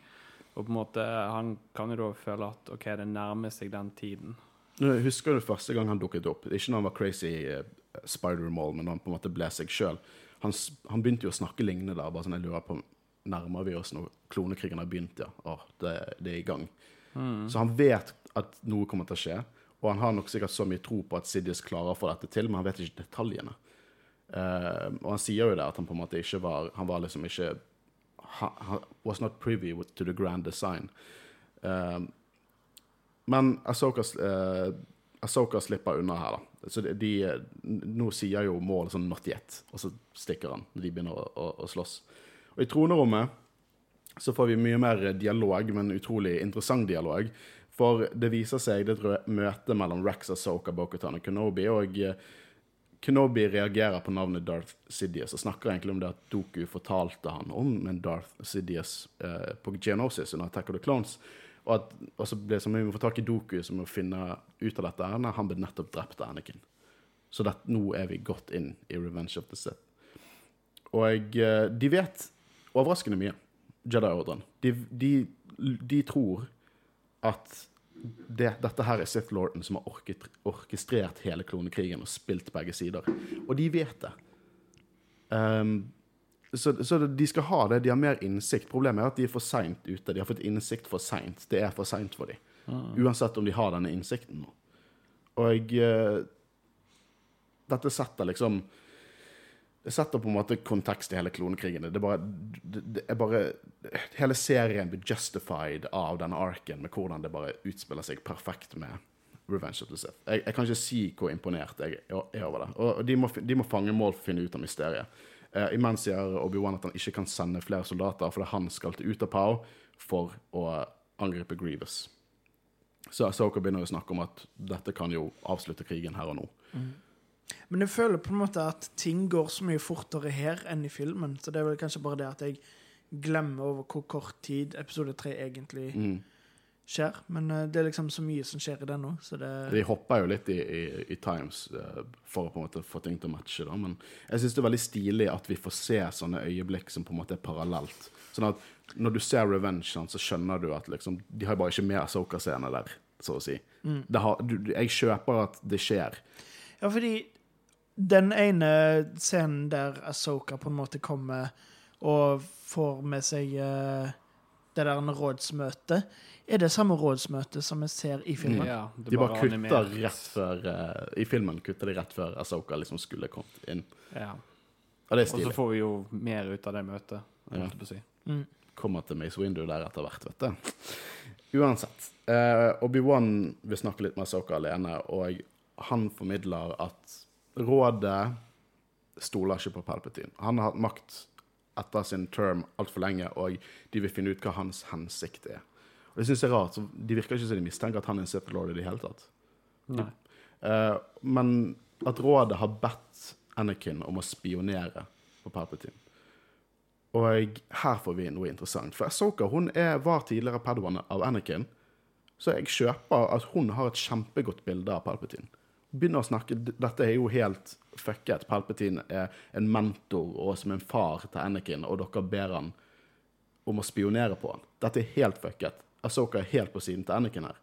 Og på en måte, han kan jo da føle at OK, det nærmer seg den tiden. Nå husker du første gang han dukket opp? Ikke når han var crazy uh, Spider-Mall, men når han på en måte ble seg sjøl. Han, han begynte jo å snakke lignende der. bare sånn, jeg lurer på, Nærmer vi oss når klonekrigen har begynt? Ja, Å, det, det er i gang. Så han vet at noe kommer til å skje, og han har nok sikkert så mye tro på at Sidious klarer å få dette til, men han vet ikke detaljene. Uh, og han sier jo det at han på en måte ikke var Han var liksom ikke han, han was not privy to the grand design. Uh, men Asoka, uh, Asoka slipper unna her, da. Så de, de, nå sier jo mål sånn 'not yet', og så stikker han når de begynner å, å, å slåss. Og i tronerommet så får vi mye mer dialog, men utrolig interessant dialog. For det viser seg det er et møte mellom Rex, Asoka, Bokutan og Kenobi, og eh, Kenobi reagerer på navnet Darth Sidious og snakker egentlig om det at Doku fortalte han om en Darth Sidious eh, på Geonosis under Attack of the Clones. Og, at, og så ble det som vi må få tak i Doku som må finne ut av dette Nei, han ble nettopp drept av Anakin. Så det, nå er vi godt inn i Revenge of the Sith. Og eh, de vet overraskende mye, Jedi-ordren. De, de, de tror at det, dette her er Sith Lorden som har orket, orkestrert hele klonekrigen og spilt begge sider. Og de vet det. Um, så, så de skal ha det. De har mer innsikt. Problemet er at de er for seint ute. De har fått innsikt for seint. Det er for seint for dem. Uansett om de har denne innsikten nå. Og uh, dette setter liksom Det setter på en måte kontekst i hele klonekrigene. Det er bare, det, er bare Hele serien blir justified av denne arken, med hvordan det bare utspiller seg perfekt med Revenge of the Sith. Jeg, jeg kan ikke si hvor imponert jeg er over det. Og de må, de må fange mål for å finne ut av mysteriet. Eh, imens sier Obi-Wan at han ikke kan sende flere soldater fordi han skal til Utapau for å angripe Grievous. Så Soka begynner å snakke om at dette kan jo avslutte krigen her og nå. Men jeg føler på en måte at ting går så mye fortere her enn i filmen. Så det er vel kanskje bare det at jeg glemmer over hvor kort tid episode tre egentlig Mm. skjer. Men eh, det er liksom så mye som skjer i den nå, så det De hopper jo litt i, i, i times eh, for å på en måte få ting til å matche. Da. Men jeg syns det er veldig stilig at vi får se sånne øyeblikk som på en måte er parallelt. Sånn at når du ser Revenge, så skjønner du at liksom, de har bare ikke med Asoka-scene der, så å si. Det har, du- jeg kjøper at det skjer. Ja, fordi den ene scenen der Asoka på en måte kommer og får med seg uh, det der rådsmøtet, er det samme rådsmøtet som vi ser i filmen? Ja, De bare bare kutter rett før uh, I filmen kutter de rett før Asoka liksom skulle kommet inn. Ja. Og det er Og så får vi jo mer ut av det møtet. Ja. si. Mm. Kommer til Mace Windu der etter hvert, vet du. Uansett. Uh, Obi-Wan vil snakke litt med Asoka alene, og han formidler at rådet stoler ikke på Palpatine. Han har hatt makt etter sin term altfor lenge, og de vil finne ut hva hans hensikt er. Og det synes jeg er rart. så De virker ikke som de mistenker at han er en Sith Lord i det hele tatt. Nei. Uh, men at rådet har bedt Anakin om å spionere på Palpatine. Og her får vi noe interessant. For Asoka hun er, var tidligere padawan av Anakin, så jeg kjøper at hun har et kjempegodt bilde av Palpatine. Begynner å snakke, Dette er jo helt fucket. Palpatine er en mentor og som en far til Anakin, og dere ber han om å spionere på han. Dette er helt fucket. Ahsoka er helt på siden til Anakin her.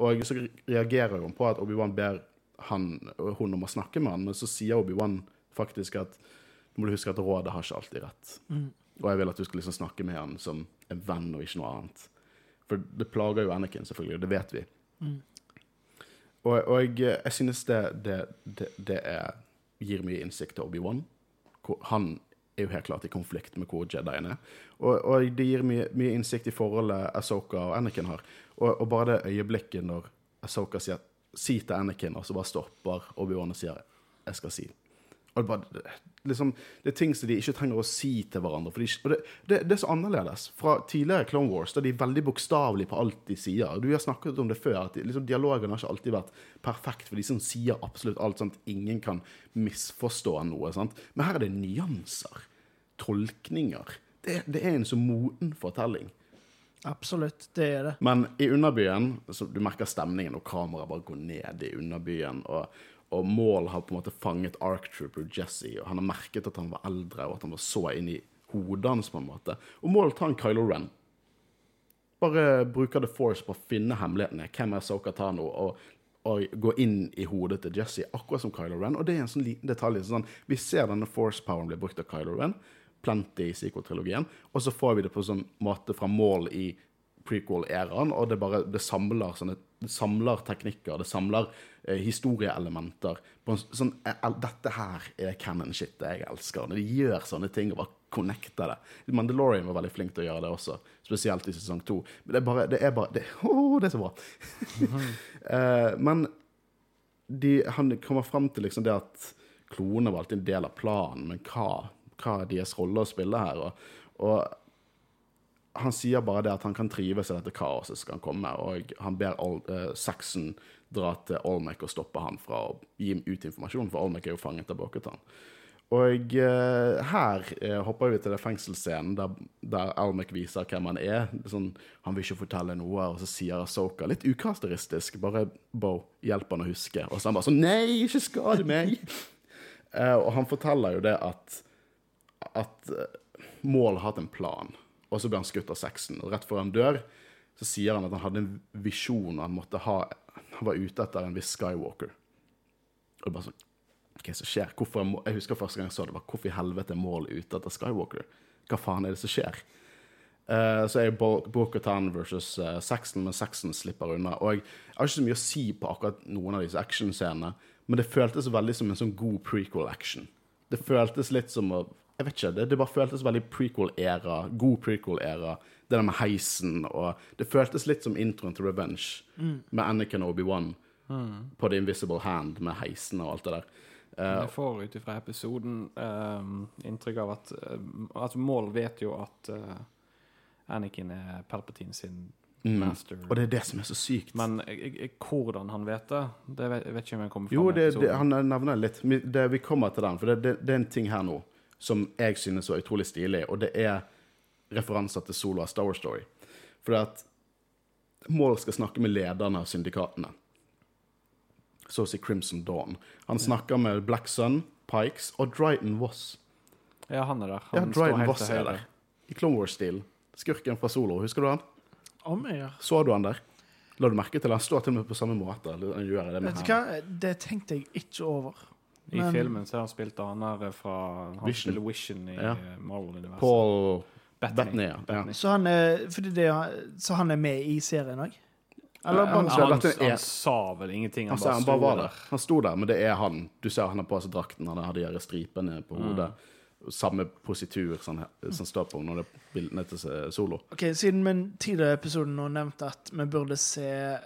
Og så reagerer hun på at Obi-Wan ber han, hun om å snakke med han, men så sier Obi-Wan faktisk at nå må du huske at rådet har ikke alltid rett. Og jeg vil at du skal liksom snakke med han som en venn og ikke noe annet. For det plager jo Anakin, selvfølgelig, og det vet vi. Og, og jeg, synes det, det, det, det er, gir mye innsikt til Obi-Wan. Han er jo helt klart i konflikt med hvor Jedien er. Og, og det gir mye, mye innsikt i forholdet Asoka og Anakin har. Og, og bare det øyeblikket når Asoka sier 'si til Anakin', og så bare stopper Obi-Wan og sier 'jeg skal si'. Og det, bare, liksom, det er ting som de ikke trenger å si til hverandre. De, og det, det, det er så annerledes fra tidligere Clone Wars, der de er veldig bokstavelige på alt de sier. Du har snakket om det før, at liksom, dialogen har ikke alltid vært perfekt, for de som sier absolutt alt, Sant? ingen kan misforstå noe. Sant? Men her er det nyanser, tolkninger. Det, det er en så moden fortelling. Absolutt, det er det. Men i underbyen, så du merker stemningen, og kameraet bare går ned i underbyen. Og, og Maul har på en måte fanget Ark Trooper Jesse, og han har merket at han var eldre, og at han var så inn i hodet hans, på en måte. Og Maul tar en Kylo Ren. Bare bruker The Force på å finne hemmelighetene. Hvem er Soka Tano? Og, og gå inn i hodet til Jesse, akkurat som Kylo Ren. Og det er en sånn liten detalj. Sånn, vi ser denne Force-poweren bli brukt av Kylo Ren, plenty i sequel-trilogien, og så får vi det på sånn måte fra Maul i prequel-æraen, og det bare det samler, sånne, det samler teknikker, det samler eh, historieelementer. På en, sånn, eh, el- dette her er canon-shit jeg elsker. Når de gjør sånne ting og bare connecter det. Mandalorian var veldig flink til å gjøre det også, spesielt i sesong to. Men det er bare, det er bare det, Åh, det er så bra. Eh, men de, han kommer fram til liksom det at klonene var alltid en del av planen, men hva, hva er deres rolle å spille her? Og, og han sier bare det at han kan trives i dette kaoset som kan komme, og han ber Al uh, Saxon dra til Olmec og stoppe han fra å gi ham ut informasjon, for Olmec er jo fanget av Bokutan. Og uh, her uh, hopper vi til det fengselsscenen der, der Olmec viser hvem han er. Sånn, han vil ikke fortelle noe, og så sier Asoka, litt ukarakteristisk, bare Bo, hjelp han å huske. Og så han bare sånn Nei, ikke skade meg! Eh, og han forteller jo det at at eh, Mål har hatt en plan, og så blir han skutt av sexen. Og rett før han dør, så sier han at han hadde en visjon, han måtte ha Han var ute etter en viss Skywalker. Og det er bare sånn det som skjer? Hvorfor jeg husker første gang jeg så det, var hvorfor i helvete er Maul ute etter Skywalker? Hva faen er det som skjer? Uh, så er Bo- Bo-Katan versus uh, Saxon, men Saxon slipper unna. Og jeg har ikke så mye å si på akkurat noen av disse actionscenene, men det føltes veldig som en sånn god prequel-action. Det føltes litt som å Jeg vet ikke, det, det bare føltes veldig prequel-æra. God prequel-æra. Det der med heisen og Det føltes litt som introen til Revenge med Anakin og Obi-Wan. på The Invisible Hand med heisen og alt det der. Eh, Jeg får ut ifra episoden ehm, inntrykk av at ehm, at Maul vet jo at uh, Anakin er Palpatine sin master. og det er det som er så sykt. Men jeg, jeg, hvordan han vet det, det vet, jeg vet ikke om jeg kommer fram Jo, det, det, han nevner litt. Vi- Det, vi kommer til den, for det, det, det er en ting her nå som jeg synes var utrolig stilig, og det er referanser til Solo av Star Wars Story. For at Maul skal snakke med lederne av syndikatene. Så å si Crimson Dawn. Han snakker med Black Sun, Pikes og Dryden Voss. Ja, han er der. Ja, Han står Dryden Voss er der. I Clone Wars-stil. Skurken fra Solo. Husker du han? Om jeg gjør. Så du han der? La du merke til Han står til og med på samme måte. eller Han gjør det med Vet du hva? Det tenkte jeg ikke over. I Men- filmen så har han spilt han der fra Han Vision. spiller Vision i Ja. eh, Marvel-universet. Paul Bettany. Bettany, ja. ja. Bettany. Så han er, fordi det, så han er med i serien òg? Eller han- han, er- han sa vel ingenting, han, Han, bare han bare var der. der. Han sto der, men det er han. Du ser han har på seg drakten. Han har de her stripene på hodet. Samme positur som, han- som står på når det er bildene til Solo. Ok, Siden min tidligere episode nå nevnte at vi burde se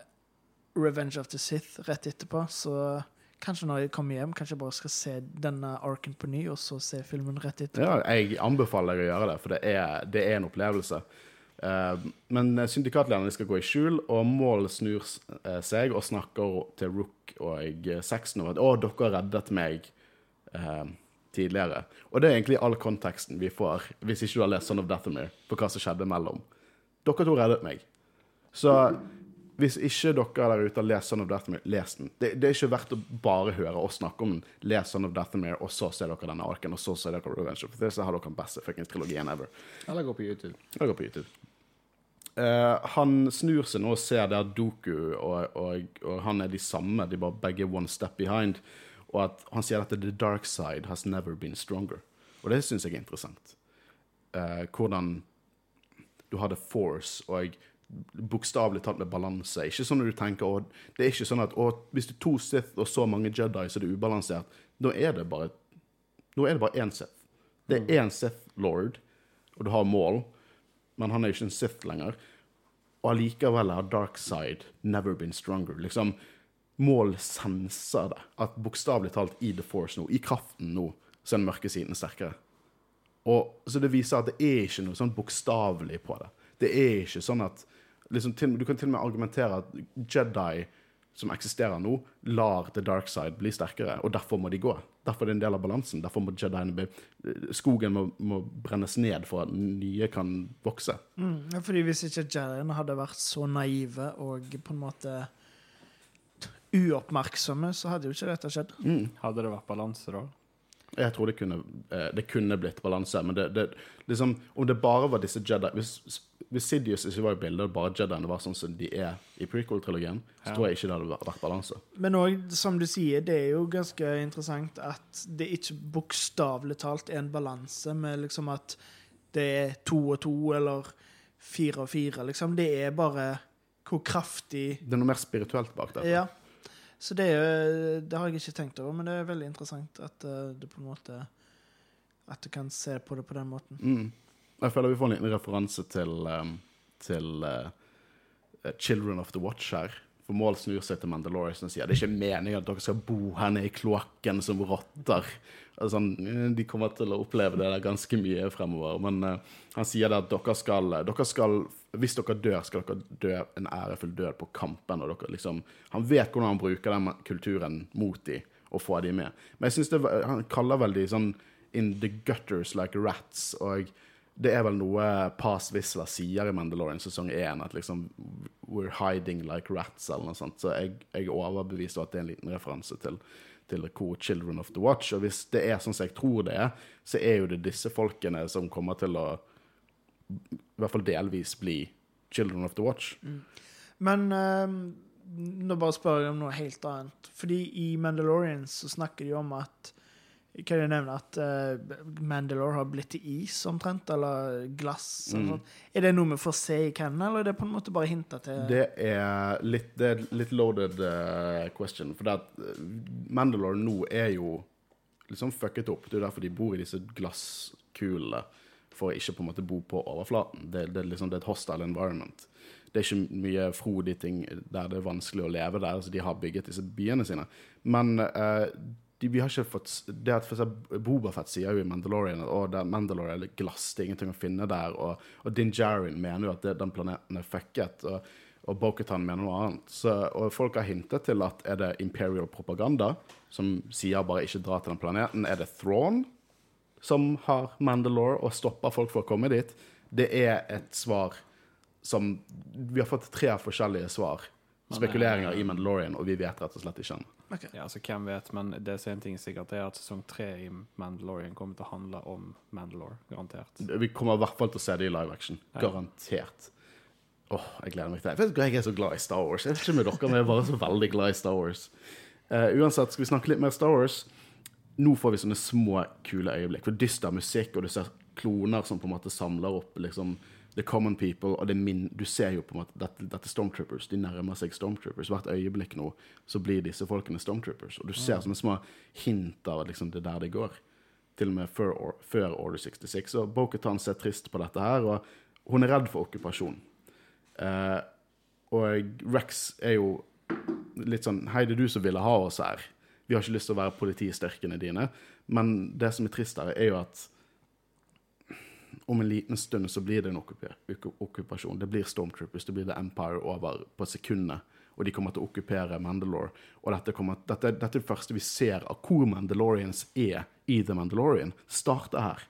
Revenge of the Sith rett etterpå, så kanskje når jeg kommer hjem, kanskje jeg bare skal se denne arken på ny, og så se filmen rett etterpå. Ja, jeg anbefaler deg å gjøre det, for det er, det er en opplevelse. Uh, men syndikatlederne skal gå i skjul, og Mål snur eh, seg og snakker til Rook og eh, Sexton om at 'Å, dere har reddet meg uh, tidligere'. Og det er egentlig all konteksten vi får, hvis ikke du har lest Son of Dathomir, på hva som skjedde mellom. Dere to reddet meg. Så hvis ikke dere der ute har lest Son of Dathomir, les den. Det, det er ikke verdt å bare høre oss snakke om den. Les Son of Dathomir, og så ser dere denne arken, og så ser dere Revenge of så har dere den beste fuckings trilogien ever. Eller gå på YouTube. Eller går på YouTube. Uh, han snur seg nå og ser der Doku og, og, og han er de samme, de bare begge one step behind. Og at han sier at the dark side has never been stronger. Og det syns jeg er interessant. Uh, hvordan du har the force og bokstavelig talt med balanse. Ikke sånn at du tenker å, Det er ikke sånn at å, hvis det er to Sith og så mange Jedi, så er det ubalansert. Nå er det bare Nå er det bare én Sith. Det er én Sith Lord, og du har mål, men han er ikke en Sith lenger. Og allikevel har dark side never been stronger. Liksom, mål senser det. At bokstavelig talt i The Force nå, i kraften nå, så er den mørke siden sterkere. Og, så det viser at det er ikke noe sånn bokstavelig på det. Det er ikke sånn at liksom, til, Du kan til og med argumentere at Jedi som eksisterer nå, lar the dark side bli sterkere, og derfor må de gå. Derfor er det en del av balansen. Derfor må Jediene bli Skogen må, må brennes ned for at nye kan vokse. Mm, ja, fordi hvis ikke Jediene hadde vært så naive og på en måte uoppmerksomme, så hadde jo ikke dette skjedd. Hadde det vært balanse da? Jeg tror det kunne, eh, det kunne blitt balanse, men det, det, liksom, om det bare var disse Jedi Hvis, hvis Sidious ikke var i bildet, og bare Jediene var sånn som de er i prequel-trilogien, så tror jeg ikke det hadde vært- balanse. Men òg, som du sier, det er jo ganske interessant at det ikke bokstavelig talt er en balanse med liksom at det er to og to eller fire og fire, liksom. Det er bare hvor kraftig Det er noe mer spirituelt bak det. Ja. Så det, er, det har jeg ikke tenkt over, men det er veldig interessant at eh, du på en måte At du kan se på det på den måten. Mm. Jeg føler vi får en liten referanse til, um, til uh, Children of the Watch her. For Mål snur seg til Mandalorian og sier det er ikke meningen at dere skal bo her nede i kloakken som rotter. Altså, de kommer til å oppleve det der ganske mye fremover. Men uh, han sier det at dere skal, dere skal Hvis dere dør, skal dere dø en ærefull død på kampen. Liksom, han vet hvordan han bruker den kulturen mot dem og får dem med. Men jeg synes det, han kaller vel de sånn in the gutters like rats. Og det er vel noe Pass Vizsla sier i Mandalorian sesong 1, at liksom We're hiding like rats, eller noe sånt. Så jeg, jeg er at det er en liten referanse til, til hvor Children of the Watch. Og hvis det er sånn som jeg tror det er, så er jo det disse folkene som kommer til å i hvert fall delvis bli Children of the Watch. Men um, nå bare spør jeg om noe helt annet. Fordi i Mandalorian så snakker de om at Kan jeg nevne at uh, Mandalore har blitt til is omtrent? Eller glass? Eller Mm. Er det noe vi får se i Cannon, eller er det på en måte bare hinta til? Det er litt, det er litt loaded uh, question. For det at eh, Mandalore nå er jo liksom fucket opp. Det er derfor de bor i disse glasskulene. for å ikke på en måte bo på overflaten. Det, det, er liksom, det er et hostile environment. Det er ikke mye frodige ting der det er vanskelig å leve der, så de har bygget disse byene sine. Men eh, de, vi har ikke fått det at for Bobafett sier jo i Mandalorian at det Mandalore er glass, det er ingenting å finne der. Og, og Din Djarin mener jo at det, den planeten er fucket. og og Boketan mener noe annet. Så, og folk har hintet til at er det imperial propaganda, som sier bare ikke dra til den planeten? Er det Thrawn som har Mandalore og stopper folk fra å komme dit? Det er et svar som Vi har fått tre forskjellige svar. Spekuleringer i Mandalorian, og vi vet rett og slett ikke ennå. Ok. Ja, altså Hvem vet, men det som er en ting sikkert, er at sesong tre i Mandalorian kommer til å handle om Mandalore. Garantert. Vi kommer i hvert fall til å se det i live action. Ja. Garantert. Åh, jeg gleder meg til det. Jeg er så glad i Star Wars. Jeg vet ikke med dere, men jeg er bare så veldig glad i Star Wars. Uh, uansett, skal vi snakke litt mer Star Wars? Nå får vi sånne små, kule øyeblikk. For dyster musikk, og du ser kloner som på en måte samler opp liksom The Common People, og du ser jo på en måte dette, dette er Stormtroopers. De nærmer seg Stormtroopers. Hvert øyeblikk nå så blir disse folkene Stormtroopers. Og du ser sånne små hint av liksom, det er der det går. Til og med før, or, før Order 66. Og Boketan ser trist på dette her, og hun er redd for okkupasjon. Eh, og Rex er jo litt sånn Hei, det er du som ville ha oss her. Vi har ikke lyst til å være politistyrkene dine. Men det som er trist her, er jo at om en liten stund så blir det en okkupasjon. Det blir Stormtroopers, det blir The Empire over på sekundene. Og de kommer til å okkupere Mandalore. Og dette, kommer, dette, dette er det første vi ser av hvor Mandalorians er i The Mandalorian. Starter her.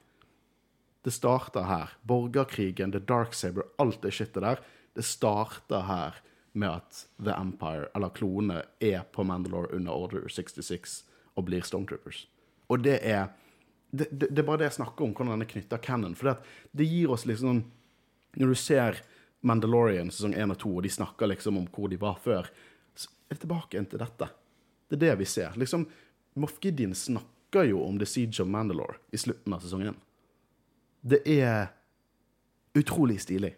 Det starter her. Borgerkrigen, The Dark Saber, alt det shitet der. Det starter her med at The Empire, eller klonene, er på Mandalore under Order 66 og blir Stormtroopers. Og det er det, det, det er bare det jeg snakker om, hvordan den er knytta canon. For det, gir oss liksom Når du ser Mandalorian sesong 1 og 2, og de snakker liksom om hvor de var før, så er det tilbake til dette. Det er det vi ser. Liksom, Moff Gideon snakker jo om The Siege of Mandalore i slutten av sesong 1. Det er utrolig stilig.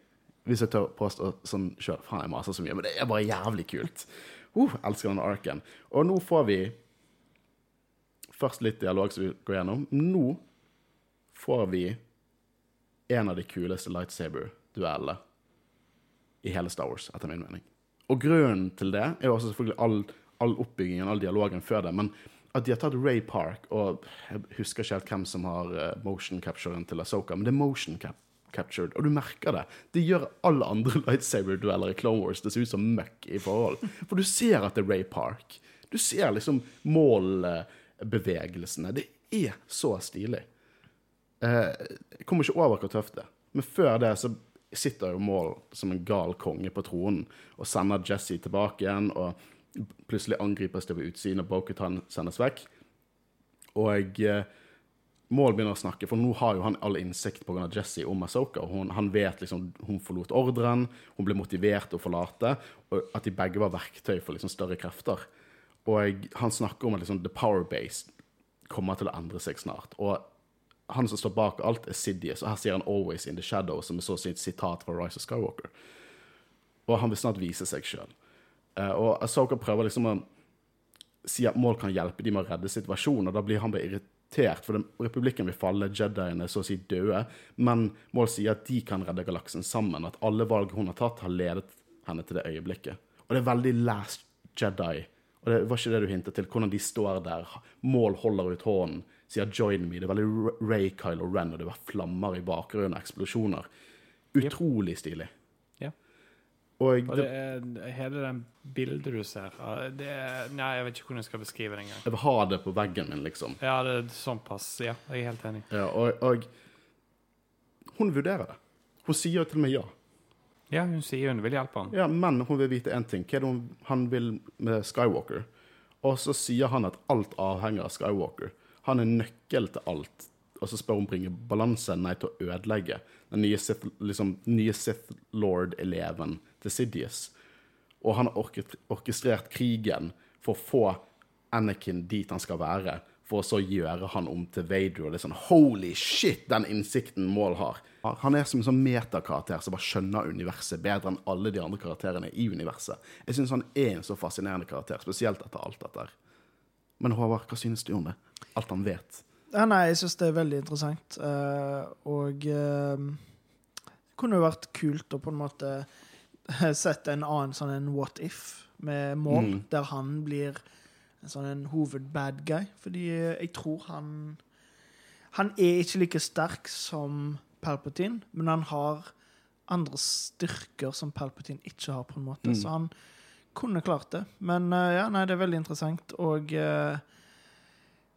Hvis jeg tør påstå sånn sjøl. Faen, jeg maser så mye, men det er bare jævlig kult. Uh, elsker denne arken. Og nå får vi først litt dialog som vi går gjennom. Nå får vi en av de kuleste lightsaber-duellene i hele Star Wars, etter min mening. Og grunnen til det er jo også selvfølgelig all, all oppbyggingen, all dialogen før det. Men at de har tatt Ray Park, og jeg husker ikke helt hvem som har eh, motion capturen til Asoka, men det er motion cap captured, og du merker det. Det gjør alle andre lightsaber-dueller i Clone Wars det ser ut som møkk i forhold. For du ser at det er Ray Park. Du ser liksom målbevegelsene. Det er så stilig. Eh, jeg kommer ikke over hvor tøft det er. Men før det så sitter jo Maul som en gal konge på tronen og sender Jesse tilbake igjen, og plutselig angripes det på utsiden, og Bokutan sendes vekk. Og eh, Maul begynner å snakke, for nå har jo han all innsikt pga. Jesse om Asoka. og hun, Han vet liksom hun forlot ordren, hun ble motivert til å forlate, og at de begge var verktøy for liksom større krefter. Og han snakker om at liksom the power base kommer til å endre seg snart. Og han som står bak alt, er Sidious, og her sier han 'always in the shadow', som er så sitt sitat fra Rise of Skywalker. Og han vil snart vise seg sjøl. og Asoka prøver liksom å si at Maul kan hjelpe de med å redde situasjonen, og da blir han bare irritert, for republikken vil falle, Jediene er så å si døde, men Maul sier at de kan redde galaksen sammen, at alle valg hun har tatt, har ledet henne til det øyeblikket. Og det er veldig Last Jedi, og det var ikke det du hintet til, hvordan de står der, Mål holder ut hånden, sier 'join me', det er veldig Ray, Kylo Ren, og det var flammer i bakgrunnen, eksplosjoner. Utrolig stilig. Ja. Og Og det, det er hele den bildet du ser det er, Nei, jeg vet ikke hvordan jeg skal beskrive det engang. jeg vil ha det på veggen min, liksom. Ja, det er sånn pass. Ja, jeg er helt enig. Ja, og, og hun vurderer det. Hun sier til og med ja. Ja, hun sier hun vil hjelpe han. ja. Men hun vil vite én ting. Hva er det han vil med Skywalker? Og så sier han at alt avhenger av Skywalker. Han er nøkkel til alt. Og så spør hun bringer balanse, nei, til å ødelegge. Den nye Sith, liksom, Sith Lord-eleven til Sidious. Og han har orkestrert krigen for å få Anakin dit han skal være, for å så gjøre han om til Vader. Og det er sånn Holy shit, den innsikten Maul har. Han er som en sånn metakarakter som bare skjønner universet bedre enn alle de andre karakterene i universet. Jeg syns han er en så fascinerende karakter, spesielt etter alt dette. Men Håvard, hva synes du om det? Alt han vet. Ja, nei, jeg syns det er veldig interessant. Uh, og eh, det kunne jo vært kult å på en måte sette en annen sånn en what if med mål, Mm. der han blir en sånn en hovedbad guy. Fordi jeg tror han Han er ikke like sterk som Palpatine, men han har andre styrker som Palpatine ikke har, på en måte. Mm. Så han kunne klart det. Men uh, ja, nei, det er veldig interessant. Og uh,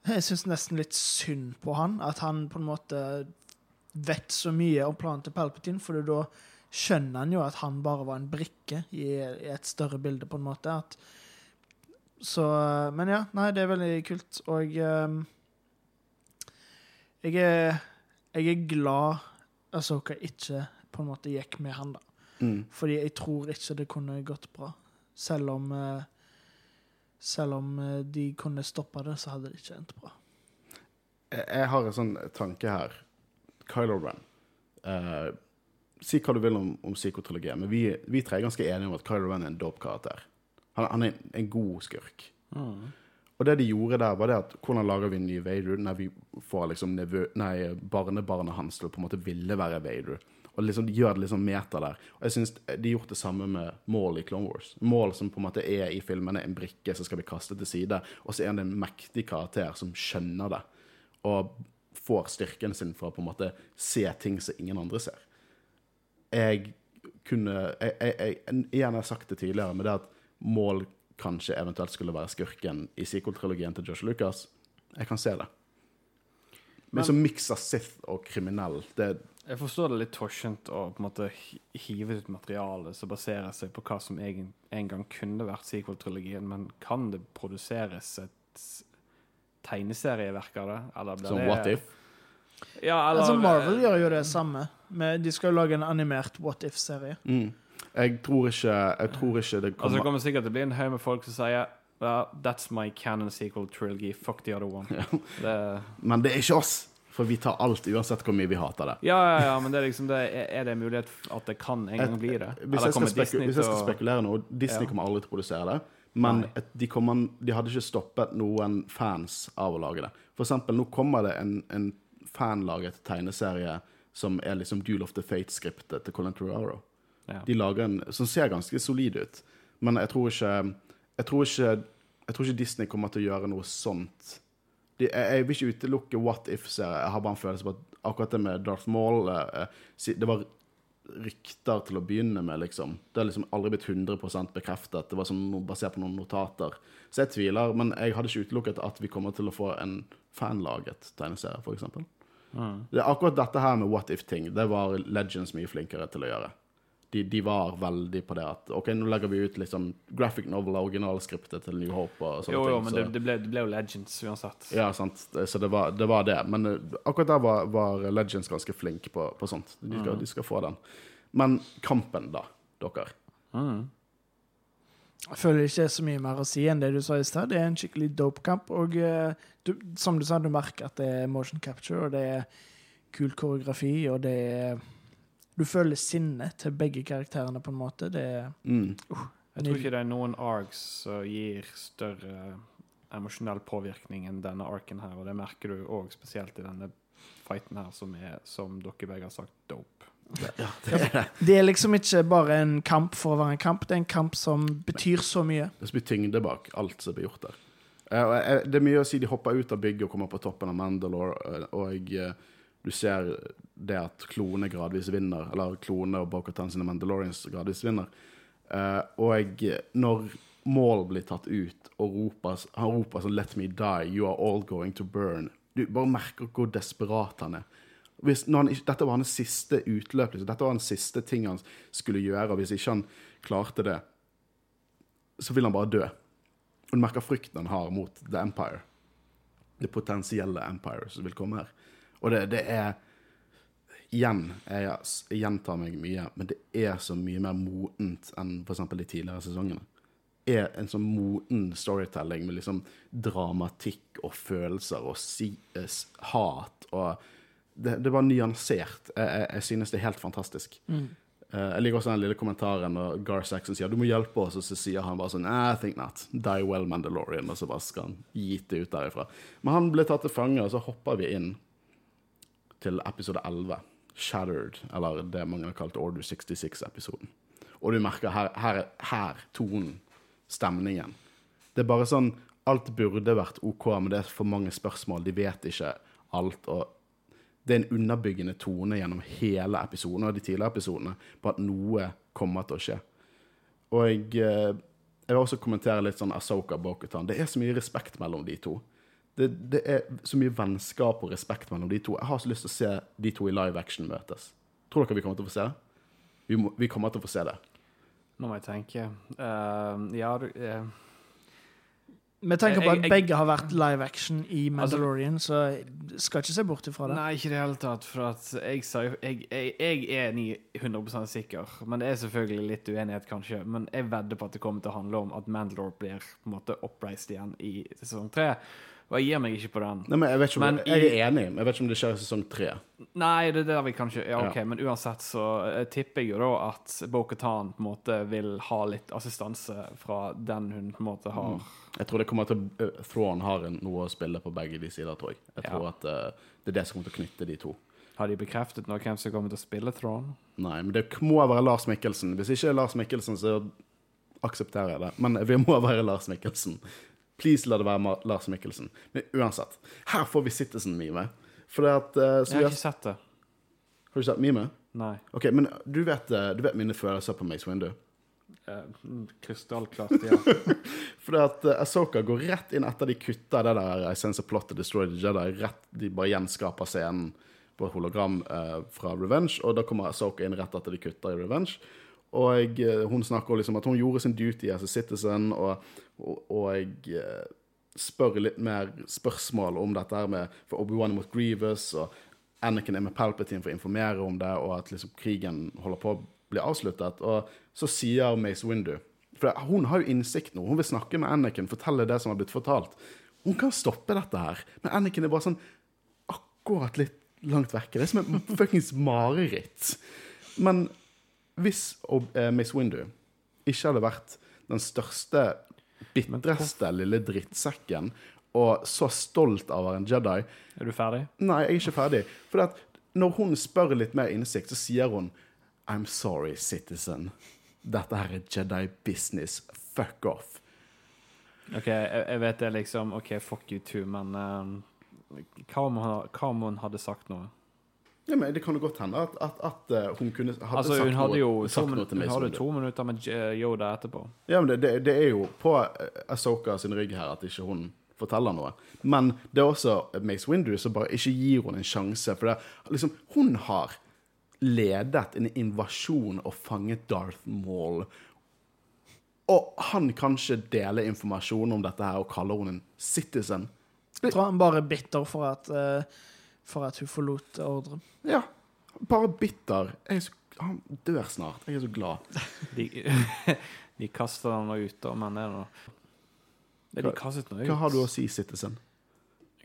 jeg syns nesten litt synd på han, at han på en måte vet så mye om planen til Palpatine, for da skjønner han jo at han bare var en brikke i, i et større bilde, på en måte. At, så Men ja, nei, det er veldig kult, og eh, jeg er, jeg er glad Asoka ikke på en måte gikk med han, da. Mm. Fordi jeg tror ikke det kunne gått bra. Selv om uh, Selv om eh, de kunne stoppa det, så hadde det ikke endt bra. Jeg, jeg har en sånn tanke her. Kylo Ren. Uh, si hva du vil om, om psykotrilogien, men vi, vi tre er ganske enige om at Kylo Ren er en dope karakter. Han, han er en, en god skurk. Og det de gjorde der, var det at hvordan lager vi en ny Vader når vi får liksom nevø, nei, barnebarnet hans til å på en måte ville være Vader? Og liksom de gjør det liksom meta der. Og jeg synes De har gjort det samme med mål i Clone Wars. Mål som på en måte er i filmene en brikke som skal bli kastet til side, og så er han en mektig karakter som skjønner det, og får styrken sin for å på en måte se ting som ingen andre ser. Jeg kunne jeg, jeg, jeg, Igjen har sagt det tidligere, men det at Maul kanskje eventuelt skulle være skurken i sequel-trilogien til Josh Lucas. Jeg kan se det. Men, Men- så mikser Sith og kriminell, det Jeg forstår det litt torsent å på en måte hive ut materiale som baserer seg på hva som egen, en gang kunne vært sequel-trilogien, men kan det produseres et tegneserieverk av det? Eller blir Som det What If? Ja, eller Altså Marvel gjør jo det samme. Med, de skal jo lage en animert What If-serie. Mm. Jeg tror ikke Jeg tror ikke det Altså, det kommer kommer sikkert til å bli en haug med folk som sier well, That's my canon sequel trilogy. Fuck the other one. Det, Men det er ikke oss! For vi tar alt, uansett hvor mye vi hater det. ja, ja, ja, men det er liksom det, er det mulighet at det kan en gang bli det? Hvis jeg, kommer speku hvis jeg skal spekulere nå Disney Ja. kommer aldri til å produsere det. Men de, kommer, de hadde ikke stoppet noen fans av å lage det. For eksempel, nå kommer det en, en fanlaget tegneserie som er liksom Duel of the Fate-skriptet til Colin Trevorrow. Ja. De lager en som ser ganske solid ut. Men jeg tror ikke Jeg tror ikke, jeg tror ikke Disney kommer til å gjøre noe sånt. De, jeg, jeg vil ikke utelukke What If-serier. Jeg har bare en følelse på at akkurat det med Darth Maul eh, eh, Det var rykter til å begynne med, liksom. Det har liksom aldri blitt 100% bekreftet. Det var sånn basert på noen notater. Så jeg tviler, men jeg hadde ikke utelukket at vi kommer til å få en fanlaget tegneserie, f.eks. Mm. Det akkurat dette her med what if-ting. Det var Legends mye flinkere til å gjøre. De, de var veldig på det at OK, nå legger vi ut liksom graphic novel, originalskriptet til New Hope og sånne Jo, jo, ting. men så- det, det, ble, det ble jo Legends uansett. ja, sant. Så det var det. Var det. Men eh, akkurat der var, var Legends ganske flink på, på sånt. De skal, de skal få den. Men kampen, da, dere? Mm. Jeg føler ikke det er så mye mer å si enn det du sa i stad. Det er en skikkelig dope kamp. Og eh, du, som du sa, du merker at det er motion capture, og det er kul koreografi, og det er Du føler sinnet til begge karakterene, på en måte. Det er Mm. Jeg tror ikke det er noen arcs som gir større emosjonell påvirkning enn denne arken her, og det merker du òg spesielt i denne fighten her, som er, som dere begge har sagt, dope. Ja, det er det. Det er liksom ikke bare en kamp for å være en kamp, det er en kamp som betyr så mye. Det blir tyngde bak alt som blir gjort der. Eh, jeg- Det er mye å si de hopper ut av bygget og kommer på toppen av Mandalore, eh, og eh, du ser det at klone gradvis vinner, eller klone og Bokhatan sine Mandalorians gradvis vinner. Uh, og når Maul blir tatt ut og roper, han roper sånn 'Let me die, you are all going to burn'. Du bare merker hvor desperat han er. Hvis, han, dette var hans siste utløp. Liksom. Dette var hans siste ting han skulle gjøre. og Hvis ikke han klarte det, så vil han bare dø. Og du merker frykten han har mot The Empire. Det potensielle Empire som vil komme her. Og det, det er Igjen, jeg, gjentar meg mye, men det er så mye mer modent enn f.eks. de tidligere sesongene. Er en sånn moden storytelling med liksom dramatikk og følelser og si, eh, hat og det, det var nyansert. Jeg, jeg, jeg synes det er helt fantastisk. Mm. jeg liker også den lille kommentaren når Gar Saxon sier du må hjelpe oss, og så sier han bare sånn I think not. Die well, Mandalorian. Og så bare skal han gite ut derifra. Men han ble tatt til fange, og så hopper vi inn til episode 11. Shattered, eller det mange har kalt Order 66-episoden. Og du merker her, her, her tonen, stemningen. Det er bare sånn Alt burde vært OK, men det er for mange spørsmål. De vet ikke alt. og det er en underbyggende tone gjennom hele episoden og de tidligere episodene på at noe kommer til å skje. Og jeg, eh, jeg vil også kommentere litt sånn Asoka Bokutan. Det er så mye respekt mellom de to. Det, det, er så mye vennskap og respekt mellom de to. Jeg har så lyst til å se de to i live action møtes. Tror dere vi kommer til å få se det? Vi, må, vi kommer til å få se det. Nå må jeg tenke. Uh, ja, du uh, Med tanke på at jeg- begge har vært live action i Mandalorian, så skal ikke se bort ifra det. Nei, ikke i det hele tatt. For at jeg, jeg, jeg, jeg er ni- 100 sikker, men det er selvfølgelig litt uenighet, kanskje. Men jeg vedder på at det kommer til å handle om at Mandalore blir på en måte oppreist igjen i sesong tre. Og jeg gir meg ikke på den. Nei, men jeg, vet ikke om, Men jeg i- er enig, men jeg vet ikke om det skjer i sesong tre. Nei, det er der vi kanskje Ja, OK, Ja. men uansett så eh, tipper jeg jo da at Bo-Katan på en måte vil ha litt assistanse fra den hun på en måte har. Jeg tror det kommer til uh, Thrawn har noe å spille på begge de sider, tror jeg. Jeg tror Ja. at uh, det er det som kommer til å knytte de to. Har de bekreftet nå hvem som kommer til å spille Throne? Nei, men det må være Lars Mikkelsen. Hvis ikke er Lars Mikkelsen, så aksepterer jeg det. Men vi må være Lars Mikkelsen. Please la det være Mar Lars Mikkelsen. Men uansett, her får vi Citizen-meme. For det at uh, så Jeg har ikke sett det. har du sett meme? Nei. Ok, men du vet, eh, du vet mine følelser på Mace Windu. Eh, mm, Krystallklart, ja. For det at uh, Ahsoka går rett inn etter de kutter det der I sense a plot to destroy the Jedi. Rett, de bare gjenskaper scenen på hologram uh, fra Revenge, og da kommer Ahsoka inn rett etter de kutter i Revenge. Og eh, hun snakker liksom at hun gjorde sin duty as a citizen, og, og, og eh, spør litt mer spørsmål om dette her med For Obi-Wan mot Grievous, og Anakin er med Palpatine for å informere om det, og at liksom krigen holder på å bli avsluttet. Og så sier Mace Windu For hun har jo innsikt nå. Hun vil snakke med Anakin, fortelle det som har blitt fortalt. Hun kan stoppe dette her, men Anakin er bare sånn akkurat litt langt vekke. Det er som et fuckings mareritt. Men hvis Miss eh, Windu ikke hadde vært den største, bitreste lille drittsekken og så stolt av å være en Jedi Er du ferdig? Nei, jeg er ikke ferdig. For når hun spør litt mer innsikt, så sier hun I'm sorry, citizen. Dette her er Jedi business. Fuck off. OK, jeg, jeg vet det liksom OK, fuck you too, men um, hva, om hun, hva om hun hadde sagt noe? Ja, men Det kan jo godt hende at, at, at eh, hun kunne hadde Altså, sagt, hun hadde jo noe, sagt noe til hun hadde to minutter med Yoda etterpå. Ja, men det, det, det er jo på Asoka Ahsoka sin rygg her at ikke hun forteller noe. Men det er også Mace Windu som bare ikke gir hun en sjanse. For det, liksom, hun har ledet en invasjon og fanget Darth Maul. Og han kan ikke dele informasjon om dette her og kaller hun en citizen. Jeg tror han bare er bitter for at, eh, for at hun forlot ordren. Ja, bare bitter. Jeg er så, han dør snart. Jeg er så glad. De, de kaster han nå ut, da, men det er nå De kastet den ut. Hva har du å si, citizen?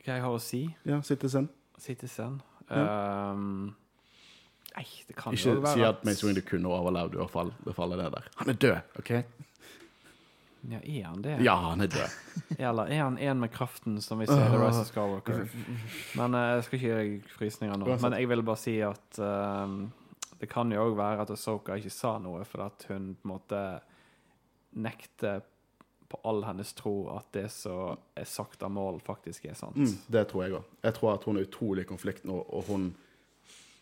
Hva jeg har å si? Ja, citizen? Citizen? Ja. Um, nei, det kan Ikke jo være Ikke si at Mace Windu kunne overlevd og fall, befalle det der. Han er død, OK? Ja, er han det? Ja, han er død. Eller er han en med kraften, som vi ser i The Rise of Skywalker? Men uh, jeg skal ikke gi deg frysninger nå. Men jeg vil bare si at ehm, det kan jo òg være at Ahsoka ikke sa noe for at hun på en måte nekter på all hennes tro at det som er sagt av mål, faktisk er sant. Mm, det tror jeg òg. Jeg tror at hun er utrolig i konflikt nå, og hun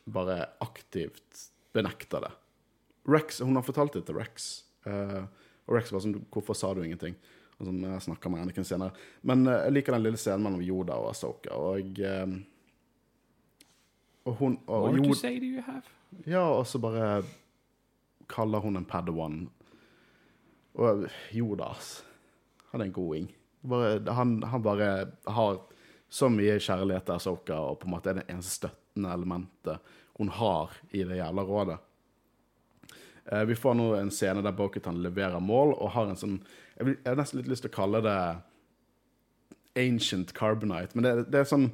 bare aktivt benekter det. Rex, Hun har fortalt det til Rex, eh, og Rex var sånn 'Hvorfor sa du ingenting?' Og sånn, jeg snakka med Anakin senere. Men eh, jeg liker den lille scenen mellom Yoda og Asoka, og eh, Og hun og More to you say do you have? Ja, og så bare kaller hun en Padawan. Og Yoda, ass. Han er en goding. Bare, han, han bare har så mye kjærlighet til Asoka, og på en måte er det eneste støttende elementet hun har i det jævla rådet. Eh, vi får nå en scene der Boketan leverer mål, og har en sånn Jeg, vil, jeg har nesten litt lyst til å kalle det ancient carbonite, men det, det er sånn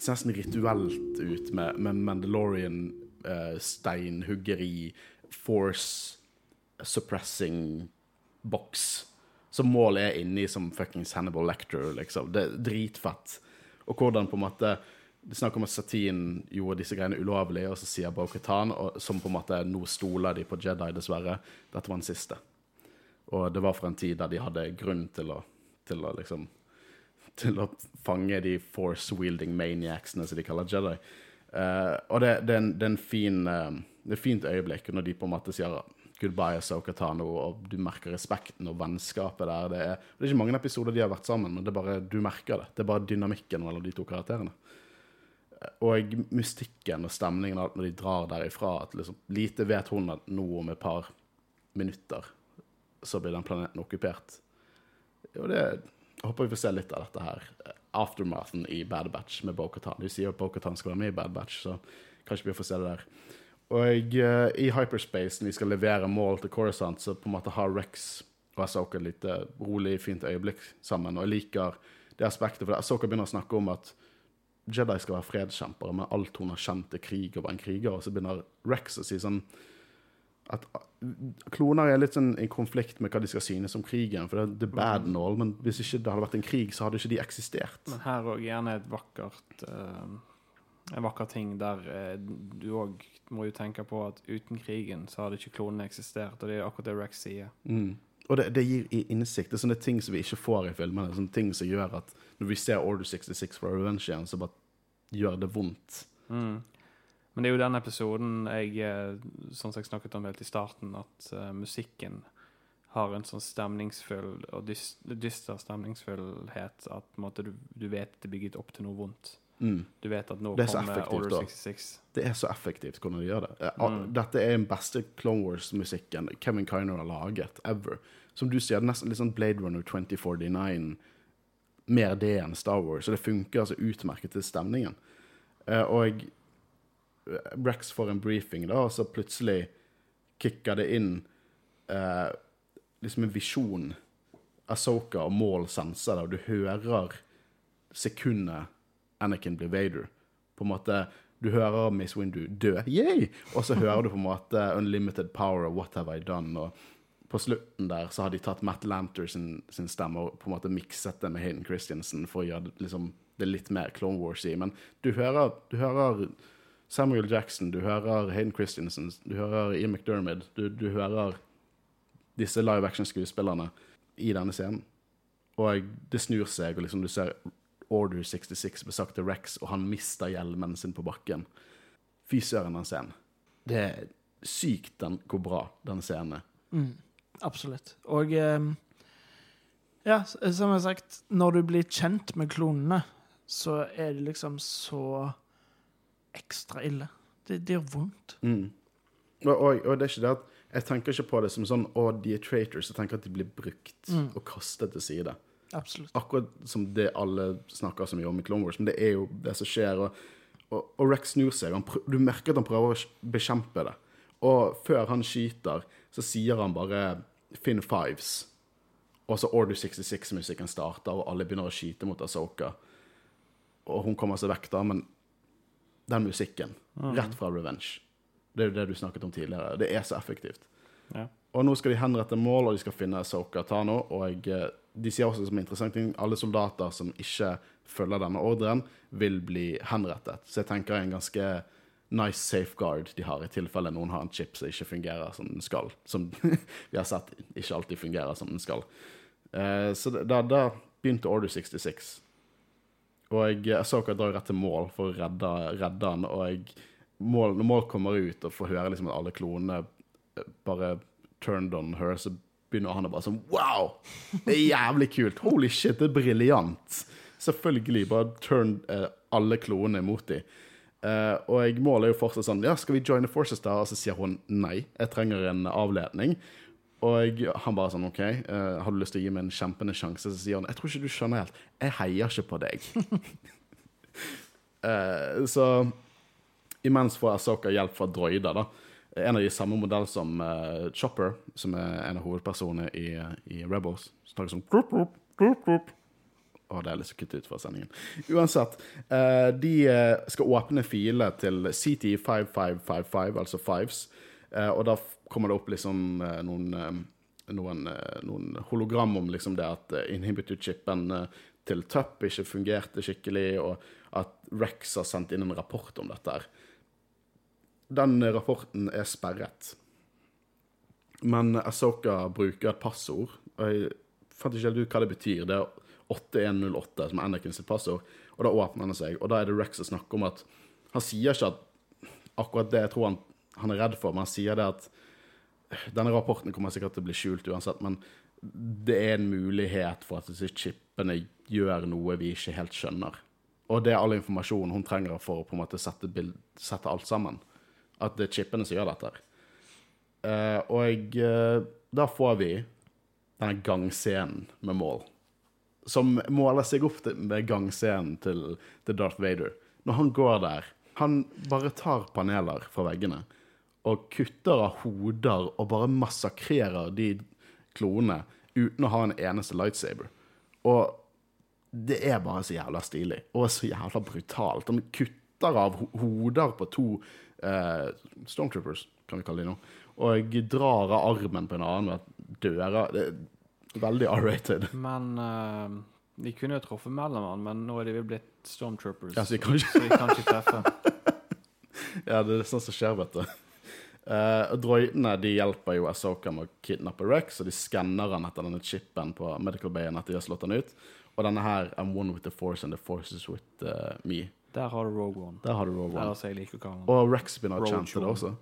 ser nesten rituelt ut med, med Mandalorian eh, steinhuggeri, force suppressing box. Som målet er inni som fuckings Hannibal Lecter, liksom. Det er dritfett. Og hvordan på en måte Det er snakk om at Satine gjorde disse greiene ulovlig, og så sier Bo-Katan, som på en måte Nå stoler de på Jedi, dessverre. Dette var den siste. Og det var for en tid der de hadde grunn til å, til å liksom Til å fange de force-wielding maniacsene som de kaller Jedi. Uh, og det, det, er en, det, er en fin, uh, det er et fint øyeblikk når de på en måte sier goodbye, Asoka Tano, og du merker respekten og vennskapet der. Det er, det er ikke mange episoder de har vært sammen, men det er bare, du merker det. Det er bare dynamikken mellom de to karakterene. Og mystikken og stemningen når de drar derifra at liksom, Lite vet hun at nå om et par minutter så blir den planeten okkupert. Og det jeg håper vi får se litt av dette her. Aftermathen i Bad Batch med Bo-Katan. De sier at Bo-Katan skal være med i Bad Batch, så kanskje vi får se det der. Og uh, i hyperspace, når vi skal levere mål til Corisont, så på en måte har Rex og Asoka et lite rolig, fint øyeblikk sammen. Og jeg liker det aspektet, for Asoka begynner å snakke om at Jedi skal være fredskjempere, men alt hun har kjent, er krig og være en kriger. Og så begynner Rex å si sånn at kloner er litt sånn i konflikt med hva de skal synes om krigen. For det er bad and all, men hvis ikke det hadde vært en krig, så hadde ikke de eksistert. Men her òg gjerne et vakkert uh, En vakker ting der uh, du òg må jo tenke på at uten krigen så hadde ikke klonene eksistert, og det er akkurat det Rex sier. Mm. Og det, det, gir innsikt. Det er sånne ting som vi ikke får i filmene. Sånne ting som gjør at når vi ser Order 66 fra Revenge igjen, så bare gjør det vondt. Mm. Men det er jo den episoden jeg eh, Sånn som jeg snakket om helt i starten, at uh, musikken har en sånn stemningsfull og dyster stemningsfullhet at måte, du, du, vet det er bygget opp til noe vondt. Mm. Du vet at nå kommer Order 66. Det er så effektivt hvordan de gjør det. Mm. Dette er den beste Clone Wars-musikken Kevin Kiner har laget ever. Som du sier, nesten litt sånn Blade Runner 2049. Mer det enn Star Wars. Så det funker altså utmerket til stemningen. Uh, og Rex får en briefing, da, og så plutselig kicker det inn eh, liksom en visjon. Asoka og Maul senser det, og du hører sekundet Anakin blir Vader. På en måte, Du hører Miss Windu dø, yay! og så hører du på en måte Unlimited Power What Have I Done. og på slutten der så har de tatt Matt Lanter sin, sin stemme og på en måte mikset det med Hayden Christiansen for å gjøre liksom, det litt mer Clone Wars-y. Men du hører, du hører Samuel Jackson, du hører Hayden Christensen, du hører Ian McDermid, du, du hører disse live action-skuespillerne i denne scenen. Og det snur seg, og liksom du ser Order 66 besagte Rex, og han mister hjelmen sin på bakken. Fy søren, den scenen. Det er sykt den går bra, den scenen. Mm, absolutt. Og eh, ja, som jeg har sagt, når du blir kjent med klonene, så er det liksom så ekstra ille. Det, det gjør vondt. Mm. Og, og, og, det er ikke det at jeg tenker ikke på det som sånn å, de er traitors. Jeg tenker at de blir brukt mm. og kastet til side. Absolutt. Akkurat som det alle snakker så mye om i Clone Wars. Men det er jo det som skjer. Og, og, Rex snur seg. du merker at han prøver å bekjempe det. Og før han skyter, så sier han bare 'Finn Fives'. Og så Order 66-musikken starter, og alle begynner å skyte mot Asoka. Og hun kommer seg vekk, da, men den musikken. Mm. Rett fra Revenge. Det er jo det du snakket om tidligere. Det er så effektivt. Ja. Og nå skal de henrette mål, og de skal finne Asoka Tano. Og eh, de sier også som er interessant ting alle soldater som ikke følger denne ordren, vil bli henrettet. Så jeg tenker en ganske nice safeguard de har, i tilfelle noen har en chip som ikke fungerer som den skal. Som vi har sett ikke alltid fungerer som den skal. Uh, så da, da begynte Order 66. Og Asoka drar rett til mål for å redde, redde han. Og mål, når mål kommer ut og får høre liksom at alle klonene eh, bare turned on her, så begynner han å bare sånn Wow! Det er jævlig kult! Holy shit, det er briljant! Selvfølgelig. Bare turn eh, alle klonene mot dem. Uh, og jeg måler jo fortsatt sånn Ja, skal vi join the forces da? Og så sier hun nei, jeg trenger en avledning. Og han bare sånn OK, uh, har du lyst til å gi meg en kjempende sjanse? Så sier han jeg tror ikke du skjønner helt. Jeg heier ikke på deg. uh, så imens får Asoka hjelp fra droider. da. En av de samme modell som Chopper, som er en av hovedpersonene i, i Rebels. Tar de sånn Å, det er litt så kutt ut fra sendingen. Uansett. eh, de eh, skal åpne filer til CT5555, altså Fives. Eh, og da kommer det opp liksom noen, noen, noen hologram om liksom det at inhibitor-chipen til TUP ikke fungerte skikkelig, og at Rex har sendt inn en rapport om dette. Den rapporten er sperret. Men Asoka bruker et passord. Og jeg fant ikke helt ut hva det betyr. Det 8108 som er Anakin sitt passord. Og da åpner han seg, og da er det Rex som snakker om at Han sier ikke at akkurat det jeg tror han, han er redd for, men han sier det at denne rapporten kommer sikkert til å bli skjult uansett, men det er en mulighet for at disse chipene gjør noe vi ikke helt skjønner. Og det er all informasjonen hun trenger for å på en måte sette, bild, sette alt sammen. At det er chipene som gjør dette. Eh, og uh, da får vi denne gangscenen med mål. Som måler seg opp til, med gangscenen til, til Darth Vader. Når han går der, han bare tar paneler fra veggene og kutter av hoder og bare massakrerer de klonene uten å ha en eneste lightsaber. Og det er bare så jævla stilig og så jævla brutalt. Han kutter av hoder på to eh, Stormtroopers, kan vi kalle de nå, og drar av armen på en annen ved døra. Det er veldig R-rated. Men uh, de kunne jo truffet mellommann, men nå er de vel blitt stormtroopers. Ja, så de kan ikke- så de kan ikke treffe. Ja, det er sånn som skjer, vet du. Uh, droidene de hjelper jo Asoka med å kidnappe Rex, og de skanner han etter denne chipen på Medical Bayen etter de har slått han ut. Og denne her I'm one with the force and the force is with uh, me. Der har du Rogue One. Der har du Rogue One. Eller så jeg liker hva han. Og Rex begynner å chante det også.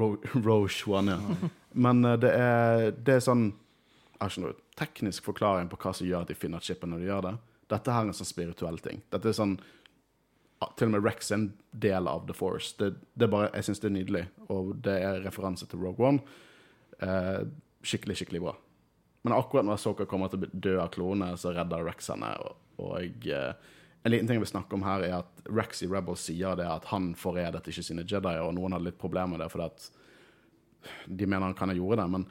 Ro- Roche One, ja. Men uh, det er, det er sånn Har ikke noe teknisk forklaring på hva som gjør at de finner chipen når de gjør det. Dette her er en sånn spirituell ting. Dette er sånn ah, Til og med Rex er en del av The Force. Det, det bare, Jeg syns det er nydelig, og det er referanse til Rogue One. Eh, skikkelig, skikkelig bra. Men akkurat når Soka kommer til å dø av klone, så redder Rex henne. Og, og eh, en liten ting jeg vil snakke om her, er at Rex i Rebels sier det at han forrædet ikke sine Jedi, og noen hadde litt problemer med det fordi at de mener han kan ha gjort det, men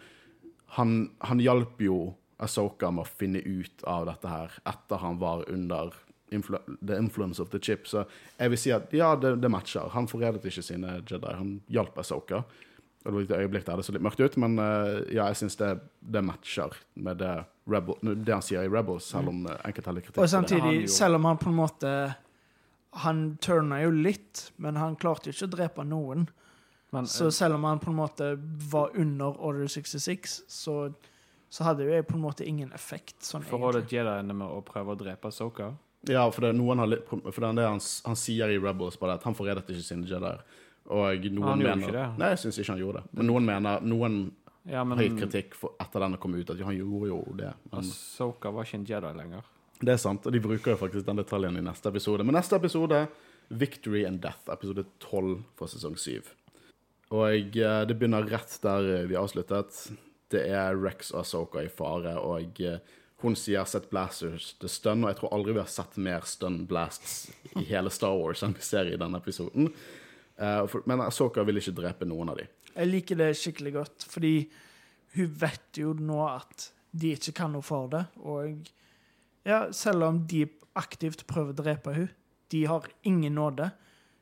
han, han hjalp jo Asoka med å finne ut av dette her etter han var under influ the influence of the chip. Så jeg vil si at ja, det, det matcher. Han forrædet ikke sine Jedi. Han hjalp Asoka. Og det var et øyeblikk der det så litt mørkt ut, men eh, ja, jeg syns det, det matcher med det, Rebel, det han sier i Rebels, selv om uh, enkelte har litt kritikk Og samtidig, selv om han på en måte Han turna jo litt, men han klarte jo ikke å drepe noen. Men Så eh, selv om han på en måte var under Order 66, så, så hadde jo jeg på en måte ingen effekt. Sånn forholdet Jediene med å prøve å drepe Soka Ja, for det, er noen har litt, for det er det han, han sier i Rebels, bare at han forrædet ikke sine Jedier. Og noen Han gjorde mener ikke det. Nei, jeg syns ikke han gjorde det. Men noen mener Noen Ja, men har gitt kritikk for, etter den kom ut, at han gjorde jo det. Men Soka var ikke en Jedi lenger. det er sant, og de bruker jo faktisk den detaljen i neste episode. Men neste episode, Victory and Death, episode 12 for sesong 7. Og eh, det begynner rett der eh, vi avsluttet. Det er Rex og Asoka i fare, og eh, hun sier 'sett blasters til stun', og jeg tror aldri vi har sett mer stun blasts i hele Star Wars enn vi ser i denne episoden. Men Asoka vil ikke drepe noen av dem. Jeg liker det skikkelig godt, fordi hun vet jo nå at de ikke kan noe for det. Og ja, selv om de aktivt prøver å drepe hun, de har ingen nåde,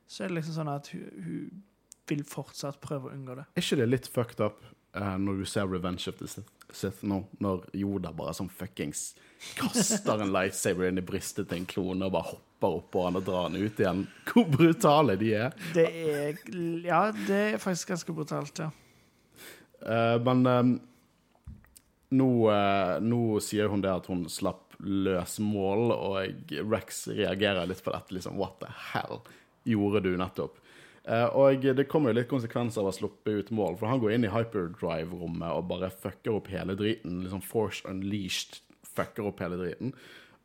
så er det liksom sånn at hun, hun vil fortsatt prøve å unngå det. Er ikke det litt fucked up uh, når du ser Revenge of the Sith, Sith nå, når Yoda bare sånn fuckings kaster en lightsaber inn i brystet til en klone og bare hopper oppå han og drar han ut igjen? Hvor brutale de er. Det er Ja, det er faktisk ganske brutalt, ja. Uh, men um, nå, uh, nå sier hun det at hun slapp løs mål, og Rex reagerer litt på dette. liksom, What the hell gjorde du nettopp? Eh, og det kommer jo litt konsekvenser av å sluppe ut mål, for han går inn i hyperdrive-rommet og bare fucker opp hele driten. liksom Force Unleashed fucker opp hele driten.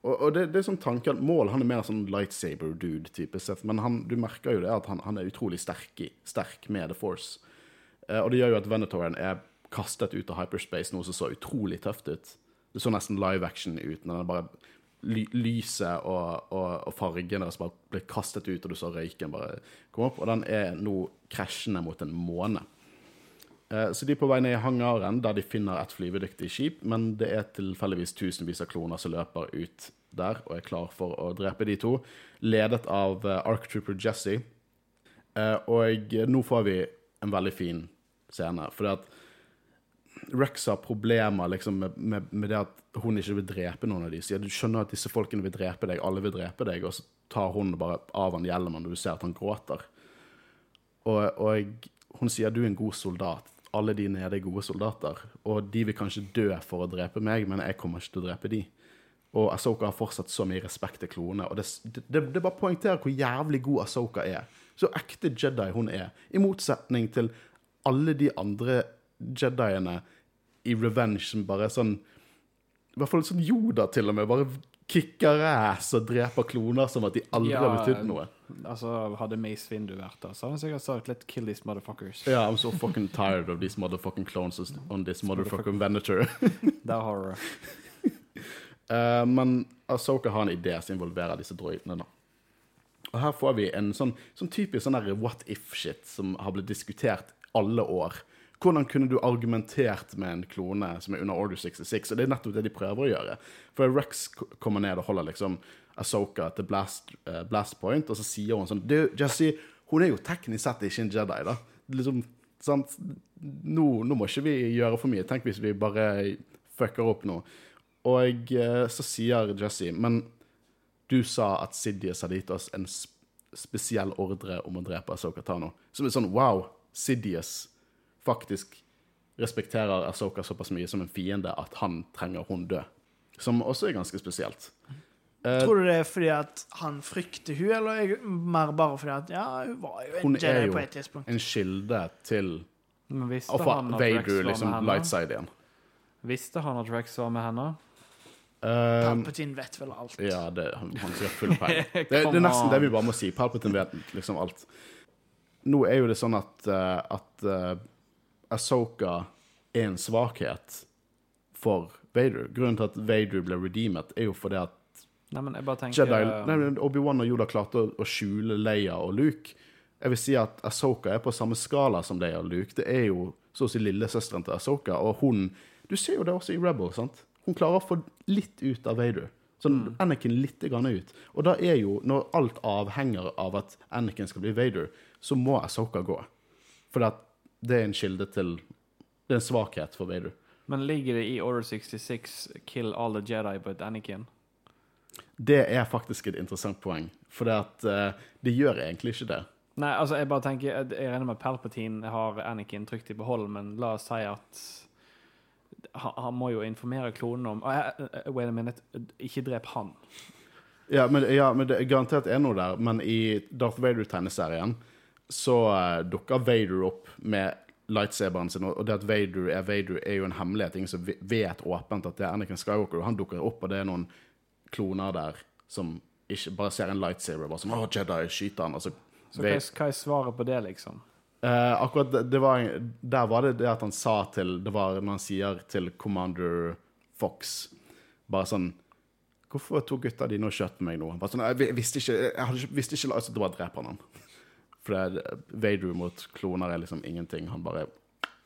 Og, og det, det er sånn tanke at Mål han er mer sånn lightsaber-dude, type sett, men han, du merker jo det at han, han er utrolig sterk, i, sterk med The Force. Eh, og det gjør jo at Venetoren er kastet ut av hyperspace, noe som så utrolig tøft ut. Det så nesten live action ut, når den bare ly lyset og, og, og fargene deres bare ble kastet ut, og du så røyken bare komme opp. Og den er nå krasjende mot en måne. Eh, Så de er på vei ned i hangaren, der de finner et flyvedyktig skip, men det er tilfeldigvis tusenvis av kloner som løper ut der og er klar for å drepe de to. Ledet av uh, Arc Trooper Jesse. Eh, og nå får vi en veldig fin scene. Fordi at Rex har problemer liksom, med, med, med, det at hun ikke vil drepe noen av dem. Ja, du skjønner at disse folkene vil drepe deg, alle vil drepe deg, og så tar hun bare av han hjelmen når du ser at han gråter. Og, og hun sier du er en god soldat. Alle de nede er gode soldater. Og de vil kanskje dø for å drepe meg, men jeg kommer ikke til å drepe de. Og Asoka har fortsatt så mye respekt til klonene. Og det, det, det bare poengterer hvor jævlig god Asoka er. Så ekte Jedi hun er. I motsetning til alle de andre Jediene i Revenge som bare er sånn I hvert fall sånn Yoda, til og med. Bare kicker ass og dreper kloner som at de aldri Ja, har betydd noe. Altså, hadde Mace Windu vært der, så hadde han sikkert sagt 'let's kill these motherfuckers'. Ja, I'm so fucking tired of these motherfucking clones on this motherfucking Venator. Der har du det. Eh, men Asoka har en idé som involverer disse droidene. da. Og her får vi en sånn, sånn typisk sånn what if-shit som har blitt diskutert alle år. Hvordan kunne du argumentert med en klone som er under Order 66? Og det er nettopp det de prøver å gjøre. For Rex kommer ned og holder liksom Asoka til blast, uh, blast point, og så sier hun sånn Du, Jesse, hun er jo teknisk sett ikke en Jedi, da. Liksom, sant? Nå, nå må ikke vi gjøre for mye. Tenk hvis vi bare fucker opp nå. Og uh, så sier Jesse, men du sa at Sidious hadde gitt oss en sp spesiell ordre om å drepe Asoka Tano. Som er sånn wow, Sidious faktisk respekterer Asoka såpass mye som en fiende at han trenger hun dø. Som også er ganske spesielt. Eh, Tror du det er fordi at han frykter hun, eller er mer bare fordi at ja, hun var jo en er Jedi på et tidspunkt? en kilde til å få han Vader liksom med light side igjen. Visste han at Rex var med henne? Eh, Palpatine vet vel alt. Ja, det, han, ha full peil. Det, det er nesten on. det vi bare må si. Palpatine vet liksom alt. Nå er jo det sånn at, uh, at Ahsoka er en svakhet for Vader. Grunnen til at Vader ble redeemet, er jo fordi at Nei, men jeg bare tenker Jedi, nei, Obi-Wan og Yoda klarte å, å skjule Leia og Luke. Jeg vil si at Ahsoka er på samme skala som Leia og Luke. Det er jo så å si lillesøsteren til Ahsoka, og hun Du ser jo det også i Rebel, sant? Hun klarer å få litt ut av Vader. Sånn Anakin litt grann ut. Og da er jo, når alt avhenger av at Anakin skal bli Vader, så må Ahsoka gå. For at det er en kilde til Det er en svakhet for Vader. Men ligger det i Order 66 kill all the Jedi but Anakin? Det er faktisk et interessant poeng, for det at uh, det gjør egentlig ikke det. Nei, altså, jeg bare tenker Jeg regner med at Palpatine har Anakin trygt i behold, men la oss si at han, han må jo informere klonene om uh, eh, eh, Wait a minute. Ikke drep han. Ja, men, ja, men det er garantert er noe der. Men i Darth Vader-tegneserien så uh, dukker Vader opp med lightsaberen sin, og det at Vader er Vader, er jo en hemmelighet. Ingen som vet åpent at det er Anakin Skywalker. og Han dukker opp, og det er noen kloner der som ikke bare ser en lightsaber og bare sånn Å, Jedi, skyter han. Altså, Så hva er, hva er svaret på det, liksom? Uh, akkurat det, det var, Der var det det at han sa til Det var når han sier til Commander Fox bare sånn Hvorfor tok gutta dine og skjøt meg nå? Han Bare sånn, jeg visste ikke Jeg ikke, visste ikke altså, Det var dreper han. For det, Vader mot kloner er liksom ingenting. Han bare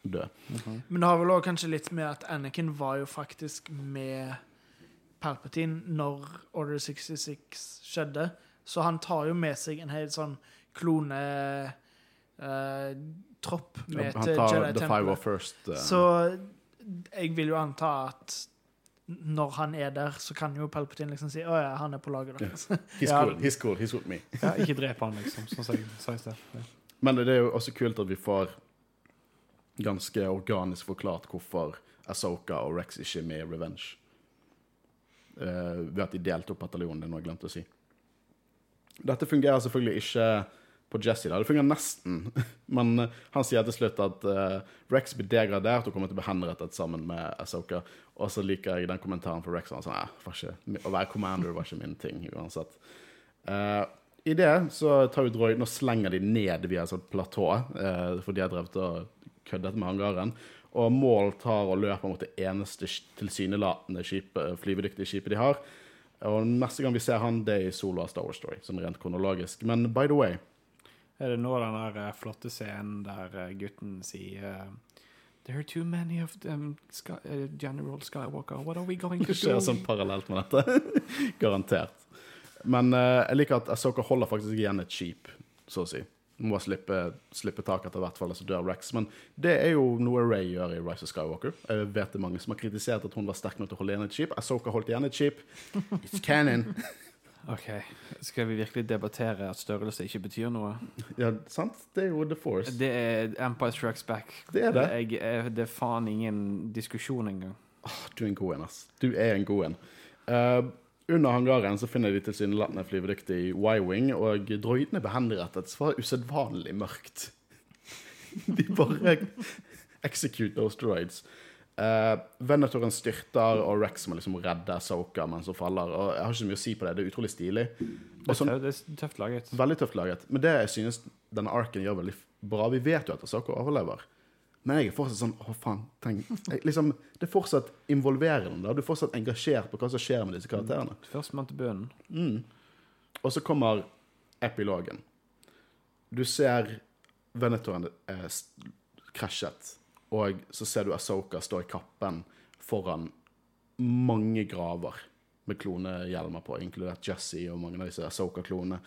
dør. død. Men det har vel også kanskje litt med at Anakin var jo faktisk med Palpatine når Order 66 skjedde. Så han tar jo med seg en helt sånn klonetropp med Han til tar The Five Jedi Temple. First. eh, Så jeg vil jo anta at når han er der, så kan jo Palpatine liksom si 'Å ja, han er på laget deres'. he's, ja. cool, he's cool, he's with me. Ja, ikke drep han, liksom, sånn som jeg sa i sted. Men det er jo også kult at vi får ganske organisk forklart hvorfor Asoka og Rex ikke er med i Revenge. Uh, ved at de delte opp bataljonen, det er noe jeg glemte å si. Dette fungerer selvfølgelig ikke på Jesse. Det fungerer nesten. Men eh, han sier til slutt at uh, Rex blir degradert og kommer til å bli henrettet sammen med Asoka. Og så liker jeg den kommentaren fra Rex. Han sånn, ikke, Å være commander var ikke min ting uansett. Uh, I det så tar vi droiden og slenger de ned via et sånt platå, eh, for de har drevet og køddet med hangaren. Og Maul tar og løper mot det eneste tilsynelatende flyvedyktige skipet de har. Og neste gang vi ser han, det er i Solo av Star Wars Story, sånn rent kronologisk. Men by the way Er det nå den der eh, flotte scenen der eh, gutten sier eh, There are too many of them, Sky, uh, General Skywalker. What are we going to do? Det skjer sånn parallelt med dette. Garantert. Men uh, jeg liker at Asoka holder faktisk igjen et skip, så å si. Må slippe, slippe tak etter hvert fall, så dør Rex. Men det er jo noe Ray gjør i Rise of Skywalker. Jeg vet det mange som har kritisert at hun var sterk nok til å holde igjen et skip. Asoka holdt igjen et skip. It's canon. Ok, Skal vi virkelig debattere at størrelse ikke betyr noe? Ja, sant? Det er jo The Force. Det er Empire Strikes Back. Det er det. Jeg, jeg, det er faen ingen diskusjon engang. Du er en god en, ass. Du er en god en. Uh, under hangaren så finner de tilsynelatende flyvedyktig Y-wing, og droidene ble henrettet. Var usedvanlig mørkt. De bare execute those droids. Uh, Venatoren styrter, og Rex må liksom redde Soka mens hun faller. Og Jeg har ikke så mye å si på det. Det er utrolig stilig. Sånn, det er tøft laget. veldig tøft laget. Men det jeg synes denne arken gjør veldig bra Vi vet jo at Soka overlever. Men jeg er fortsatt sånn Å, faen. Tenk. Jeg, liksom, det er fortsatt involverende. da. Du er fortsatt engasjert på hva som skjer med disse karakterene. Førstemann til bunnen. Mm. Og så kommer epilogen. Du ser Venetoren eh, krasjet, og så ser du Asoka stå i kappen foran mange graver med klonehjelmer på, inkludert Jesse og mange av disse Asoka-klonene.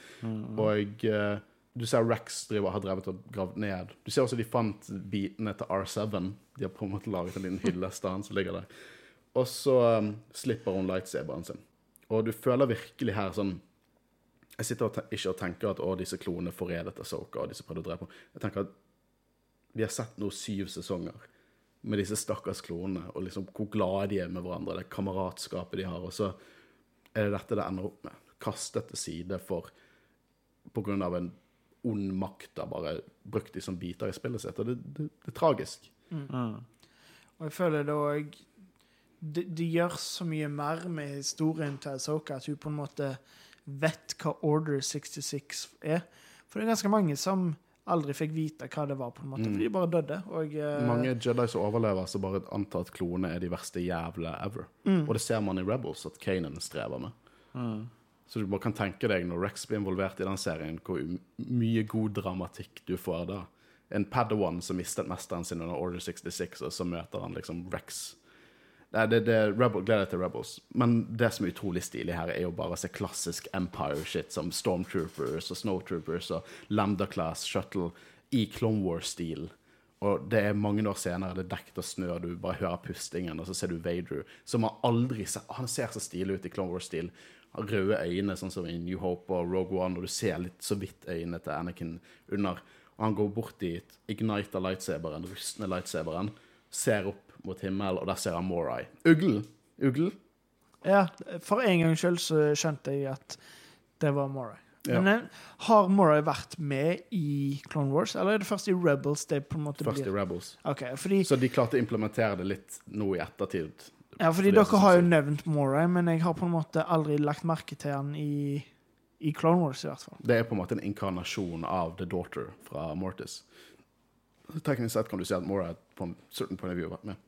Og eh, du ser Rex driver, har drevet og gravd ned. Du ser også de fant bitene til R7. De har på en måte laget en liten hyllest av han som ligger der. Og så um, slipper hun lightsaberen sin. Og du føler virkelig her sånn Jeg sitter og ikke og tenker at å, disse klonene forrædet Asoka, og disse prøvde å drepe henne. Jeg tenker at vi har sett nå syv sesonger med disse stakkars klonene, og liksom hvor glade de er med hverandre, det kameratskapet de har, og så er det dette det ender opp med. Kastet til side for på grunn av en ond makt har bare brukt de som biter i spillet sitt, og det, det, det er tragisk. Og jeg føler det òg de, de gjør så mye mer med historien til Asoka at hun på en måte vet hva Order 66 er. For det er ganske mange som aldri fikk vite hva det var, på en måte, for de bare døde. Og, uh... Mange Jedi som overlever, så bare antar at klonene er de verste jævla ever. Og det ser man i Rebels, at Kanan strever med. Så du bare kan tenke deg når Rex blir involvert i den serien, hvor mye god dramatikk du får da. En Padawan som mistet mesteren sin under Order 66, og så møter han liksom Rex. Nei, det, det, Rebel, gleder jeg til Rebels. Men det som er utrolig stilig her, er jo bare å se klassisk Empire-shit som Stormtroopers og Snowtroopers og Lambda Class Shuttle i Clone Wars-stil. Og det er mange år senere, det er dekket av snø, du bare hører pustingen, og så ser du Vader, som har aldri sett Han ser så stilig ut i Clone Wars-stil. Har Røde øyne, sånn som i New Hope og Rogue One, og du ser litt så vidt øynene til Anakin under. Og han går bort dit, igniter lightsaberen, rustne lightsaberen, ser opp mot himmelen, og der ser han Morai. Uglen! Uglen? Ja, for en gangs skyld så skjønte jeg at det var Morai. Ja. Men eh, har Morai vært med i Clone Wars, eller er det først i Rebels det på en måte Først i Rebels. Okay, fordi, Så de klarte å implementere det litt nå i ettertid. ja, fordi fordi dere har jo nevnt Morai, men jeg har på en måte aldri lagt merke til han i, i Clone Wars, i hvert fall. Det er på en måte en inkarnasjon av The Daughter fra Mortis. Teknisk sett kan du si at Morai på en certain point of view har vært med.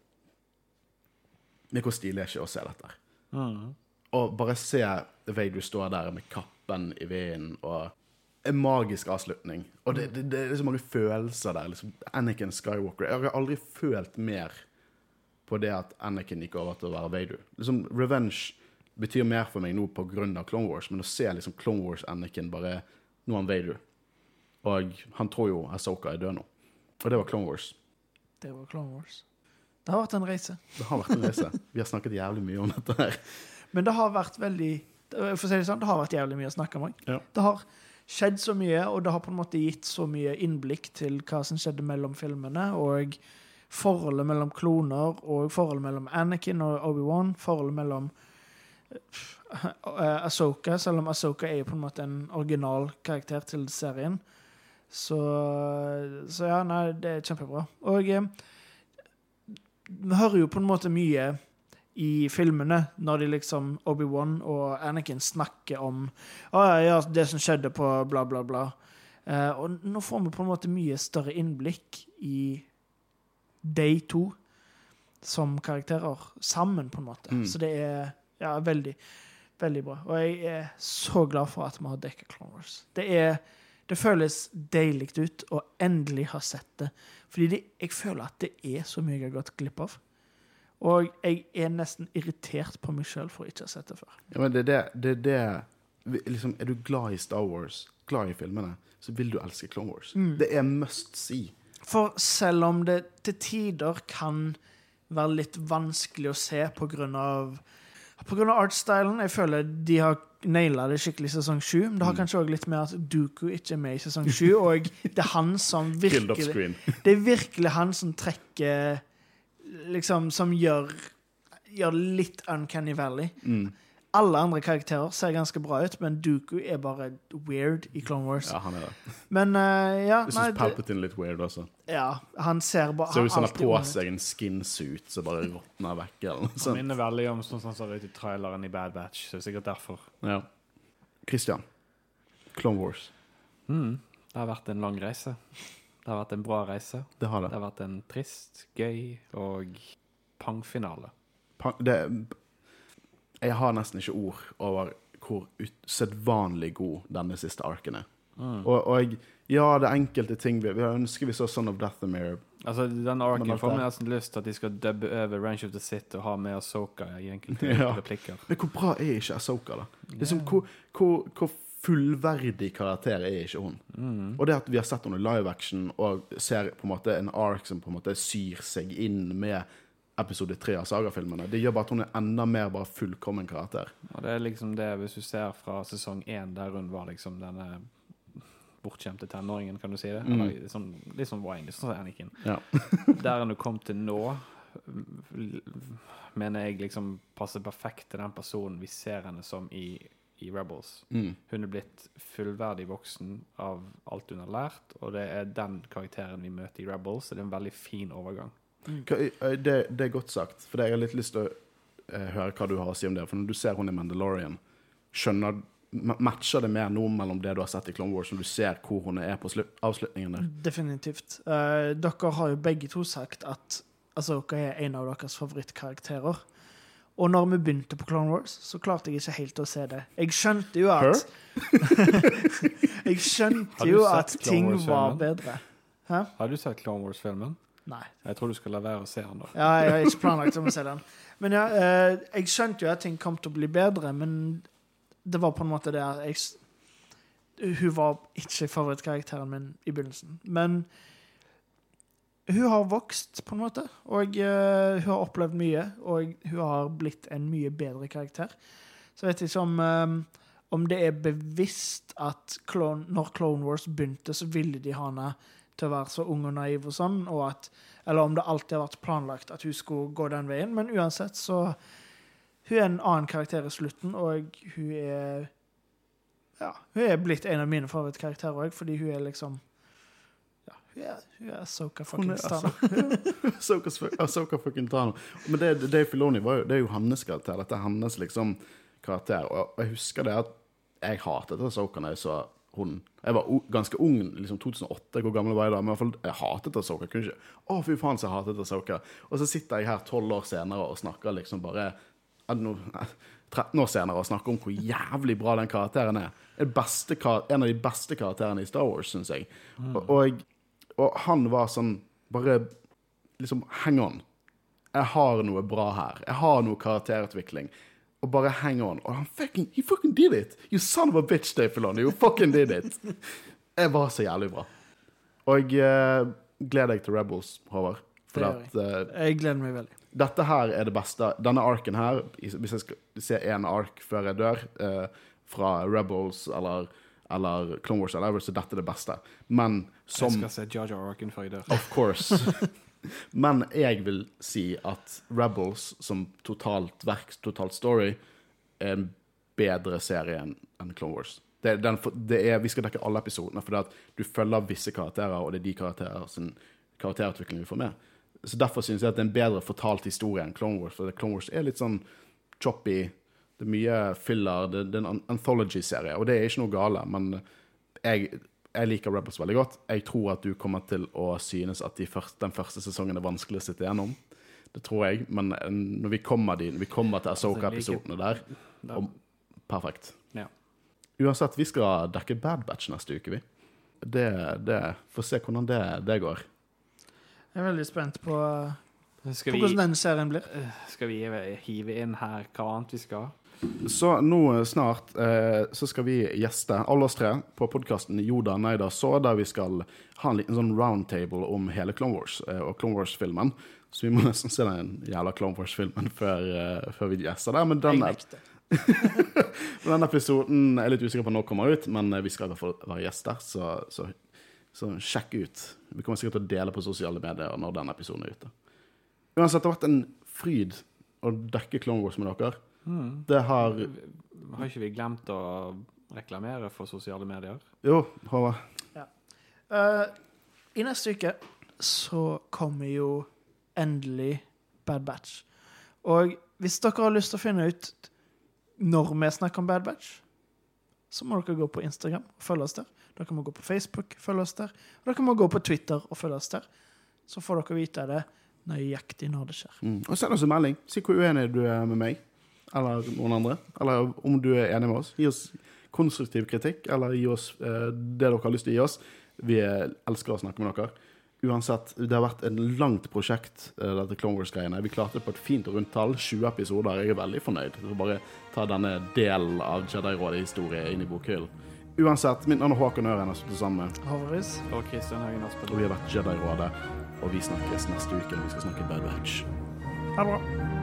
Men hvor stilig er ikke å se dette? Mm. Og bare se Vader stå der med kappen i vinden, og en magisk avslutning. Og det, det, det er så mange følelser der. Liksom, Anakin Skywalker. Jeg har aldri følt mer på det at Anakin gikk over til å være Vader. Liksom, Revenge betyr mer for meg nå av Clone Wars, men å se liksom Clone Wars Anakin bare Nå er han Vader. Og han tror jo Asoka er død nå. Og det var Clone Wars. Det var Clone Wars. Det har vært en reise. Det har vært en reise. Vi har snakket jævlig mye om dette her. Men det har vært veldig For å si det sånn, det har vært jævlig mye å snakke om. Ja. Det har skjedd så mye, og det har på en måte gitt så mye innblikk til hva som skjedde mellom filmene, og forholdet mellom kloner, og forholdet mellom Anakin og Obi-Wan, forholdet mellom uh, Asoka, selv om Asoka er jo på en måte en original karakter til serien. Så, så ja, nei, det er kjempebra. Og eh, vi hører jo på en måte mye i filmene, når de liksom Obi-Wan og Anakin snakker om «Å, ja, ja, det som skjedde på bla, bla, bla. Eh, og nå får vi på en måte mye større innblikk i de to som karakterer sammen, på en måte. Mm. Så det er ja, veldig, veldig bra. Og jeg er så glad for at vi har dekket Clone Wars. Det er, Det føles deilig ut å endelig ha sett det. Fordi det, jeg føler at det er så mye jeg har gått glipp av. Og jeg er nesten irritert på meg sjøl for ikke å ha sett det før. Ja, men det er det, det, det liksom, Er du glad i Star Wars, glad i filmene, så vil du elske Clone Wars. Det er must see. For selv om det til tider kan være litt vanskelig å se på grunn av på grunn av artstylen. Jeg føler de har naila det skikkelig i sesong sju. Men det har kanskje òg litt med at Dooku ikke er med i sesong sju, og det er han som virkelig. Det er virkelig han som trekker Liksom, som gjør Gjør litt Uncanny Valley. Mm. Alle andre karakterer ser ganske bra ut, men Dooku er bare weird i Clone Wars. Ja, han er det. Men uh, ja, Jeg syns Palpatine er litt weird også. ja, han ser bare Ser ut som han har på seg en skinsuit som bare råtner vekk. Eller noe Han sånt. minner veldig om sånn som han ser ut i traileren i Bad Batch. Så det er sikkert derfor. Ja. Christian. Clone Wars. Mm. Det har vært en lang reise. Det har vært en bra reise. Det har Det det. har vært en trist, gøy og pang-finale. Pa- det jeg har nesten ikke ord over hvor usedvanlig god denne siste arken er. Mm. Og, og ja, det er enkelte ting vi, vi ønsker vi så Son of Mirror. Altså, den arken får meg nesten lyst til at de skal dubbe over Range of the City og ha med Asoka i enkelte Ja. replikker. Men hvor bra er ikke Asoka, da? Liksom, hvor, hvor, hvor fullverdig karakter er ikke hun? Mm. Og det at vi har sett henne i live action og ser på en måte en ark som på en måte syr seg inn med episode tre av sagafilmene, det gjør bare at hun er enda mer bare fullkommen karakter. Og det er liksom det, hvis du ser fra sesong én, der hun var liksom denne bortskjemte tenåringen, kan du si det? Mm. Eller sånn, litt sånn Wine, sånn som Anakin. Ja. Der hun kom til nå, mener jeg liksom passer perfekt til den personen vi ser henne som i, i Rebels. Mm. Hun er blitt fullverdig voksen av alt hun har lært, og det er den karakteren vi møter i Rebels, så det er en veldig fin overgang. Eh, Det, det er godt sagt, for jeg har litt lyst til å høre hva du har å si om det. For når du ser hun i Mandalorian, skjønner Matcher det mer nå mellom det du har sett i Clone Wars, når du ser hvor hun er på slu- avslutningen der? Definitivt. Uh, dere har jo begge to sagt at altså, dere er en av deres favorittkarakterer. Og når vi begynte på Clone Wars, så klarte jeg ikke helt å se det. Jeg skjønte jo at Jeg skjønte jo at ting var bedre. Hæ? Har du sett Clone Wars-filmen? Nei. Jeg tror du skal la være å se den, da. Ja, jeg har ikke planlagt om å se den. Men ja, eh, jeg skjønte jo at ting kom til å bli bedre, men det var på en måte det jeg Hun var ikke favorittkarakteren min i begynnelsen. Men hun har vokst, på en måte. Og eh, hun har opplevd mye, og hun har blitt en mye bedre karakter. Så jeg vet ikke om, eh, om det er bevisst at Clone, når Clone Wars begynte, så ville de ha henne til å være så ung og naiv og sånn, og at eller om det alltid har vært planlagt at hun skulle gå den veien. Men uansett, så Hun er en annen karakter i slutten, og hun er Ja, hun er blitt en av mine favorittkarakterer òg, fordi hun er liksom Ja, hun er, hun er Soka Hun er fucking Stana. Ahsoka Ahsoka fucking Tano. Men det, det, Filoni var jo, det er jo hennes karakter. Dette er hennes liksom karakter. Og jeg husker det at jeg hatet Soka da jeg så hun Jeg var ganske ung, liksom 2008, hvor gammel var jeg da? Men i hvert fall, jeg hatet Asoka. Kunne ikke Å, fy faen, så jeg hatet Asoka. Og så sitter jeg her tolv år senere og snakker liksom bare 13 år senere og snakker om hvor jævlig bra den karakteren er. Beste, en av de beste karakterene i Star Wars, syns jeg. Og, og, og han var sånn Bare liksom hang on. Jeg har noe bra her. Jeg har noe karakterutvikling. Og bare hang on. Og han fucking, he fucking did it! You son of a bitch, Dave Filoni. You fucking did it! Det var så jævlig bra. Og jeg eh, gleder deg til Rebels, Håvard. For Det at uh, Jeg gleder meg veldig. dette her er det beste. Denne arken her, hvis jeg skal se én ark før jeg dør, uh, fra Rebels eller, eller Clone Wars eller Ever, så dette er det beste. Men som Jeg skal se Jar Arkin før jeg dør. Of course. Men jeg vil si at Rebels som totalt verk, totalt story, er en bedre serie enn Clone Wars. Det, den, det er, vi skal dekke alle episodene, for du følger visse karakterer, og det er de karakterer sin karakterutvikling vi får med. Så Derfor syns jeg at det er en bedre fortalt historie enn Clone Wars. For Clone Wars er litt sånn choppy. Det er mye filler. Det, det er en anthology-serie, og det er ikke noe gale, men jeg, jeg liker Rebels veldig godt. Jeg tror at du kommer til å synes at de første, den første sesongen er vanskelig å sitte gjennom. Det tror jeg, men eh, når vi kommer, dit, når vi kommer til Asoka-episodene der Da- om, Perfekt. Ja. Uansett, vi skal dekke Bad Batch neste uke, vi. det, det Få se hvordan det, det går. Jeg er veldig spent på, på vi, hvordan den serien blir. skal vi hive inn her hva annet vi skal? Så nå snart eh, så skal vi gjeste, alle oss tre, på podkasten Joda Neida Så, der vi skal ha en liten sånn roundtable om hele Clone Wars eh, og Clone Wars-filmen. Så vi må nesten se den jævla Clone Wars-filmen før, eh, før vi gjester der. Men den, den episoden er litt usikker på når kommer ut, men eh, vi skal i hvert fall være gjester, så, så, så sjekk ut. Vi kommer sikkert til å dele på sosiale medier når den episoden er ute. Uansett, det har vært en fryd å dekke Clone Wars med dere. Det har Har ikke vi glemt å reklamere for sosiale medier? Jo, Håvard. Eh, I neste uke så kommer jo endelig Bad Batch. Og hvis dere har lyst til å finne ut når vi snakker om Bad Batch, så må dere gå på Instagram og følge oss der. Dere må gå på Facebook og følge oss der. Og dere må gå på Twitter og følge oss der. Så får dere vite det nøyaktig når det skjer. Mm. Og send oss en melding. Si hvor uenig du er med meg eller noen andre. Eller om du er enig med oss. Gi oss konstruktiv kritikk, eller gi oss eh, det dere har lyst til å gi oss. Vi elsker å snakke med dere. Uansett, det har vært et langt prosjekt, eh, dette Clone Wars-greiene. Vi klarte det på et fint og rundt tall. 20 episoder. Jeg er veldig fornøyd. Så bare ta denne delen av Jedi-rådet-historie inn i bokhyllen. Uansett, mitt navn er Håkon Øren. og sittet sammen Håvaris. Og Kristian Høgen og vi har vært Jedi-rådet. Og vi snakkes neste uke når vi skal snakke Bad Batch. Ha det bra.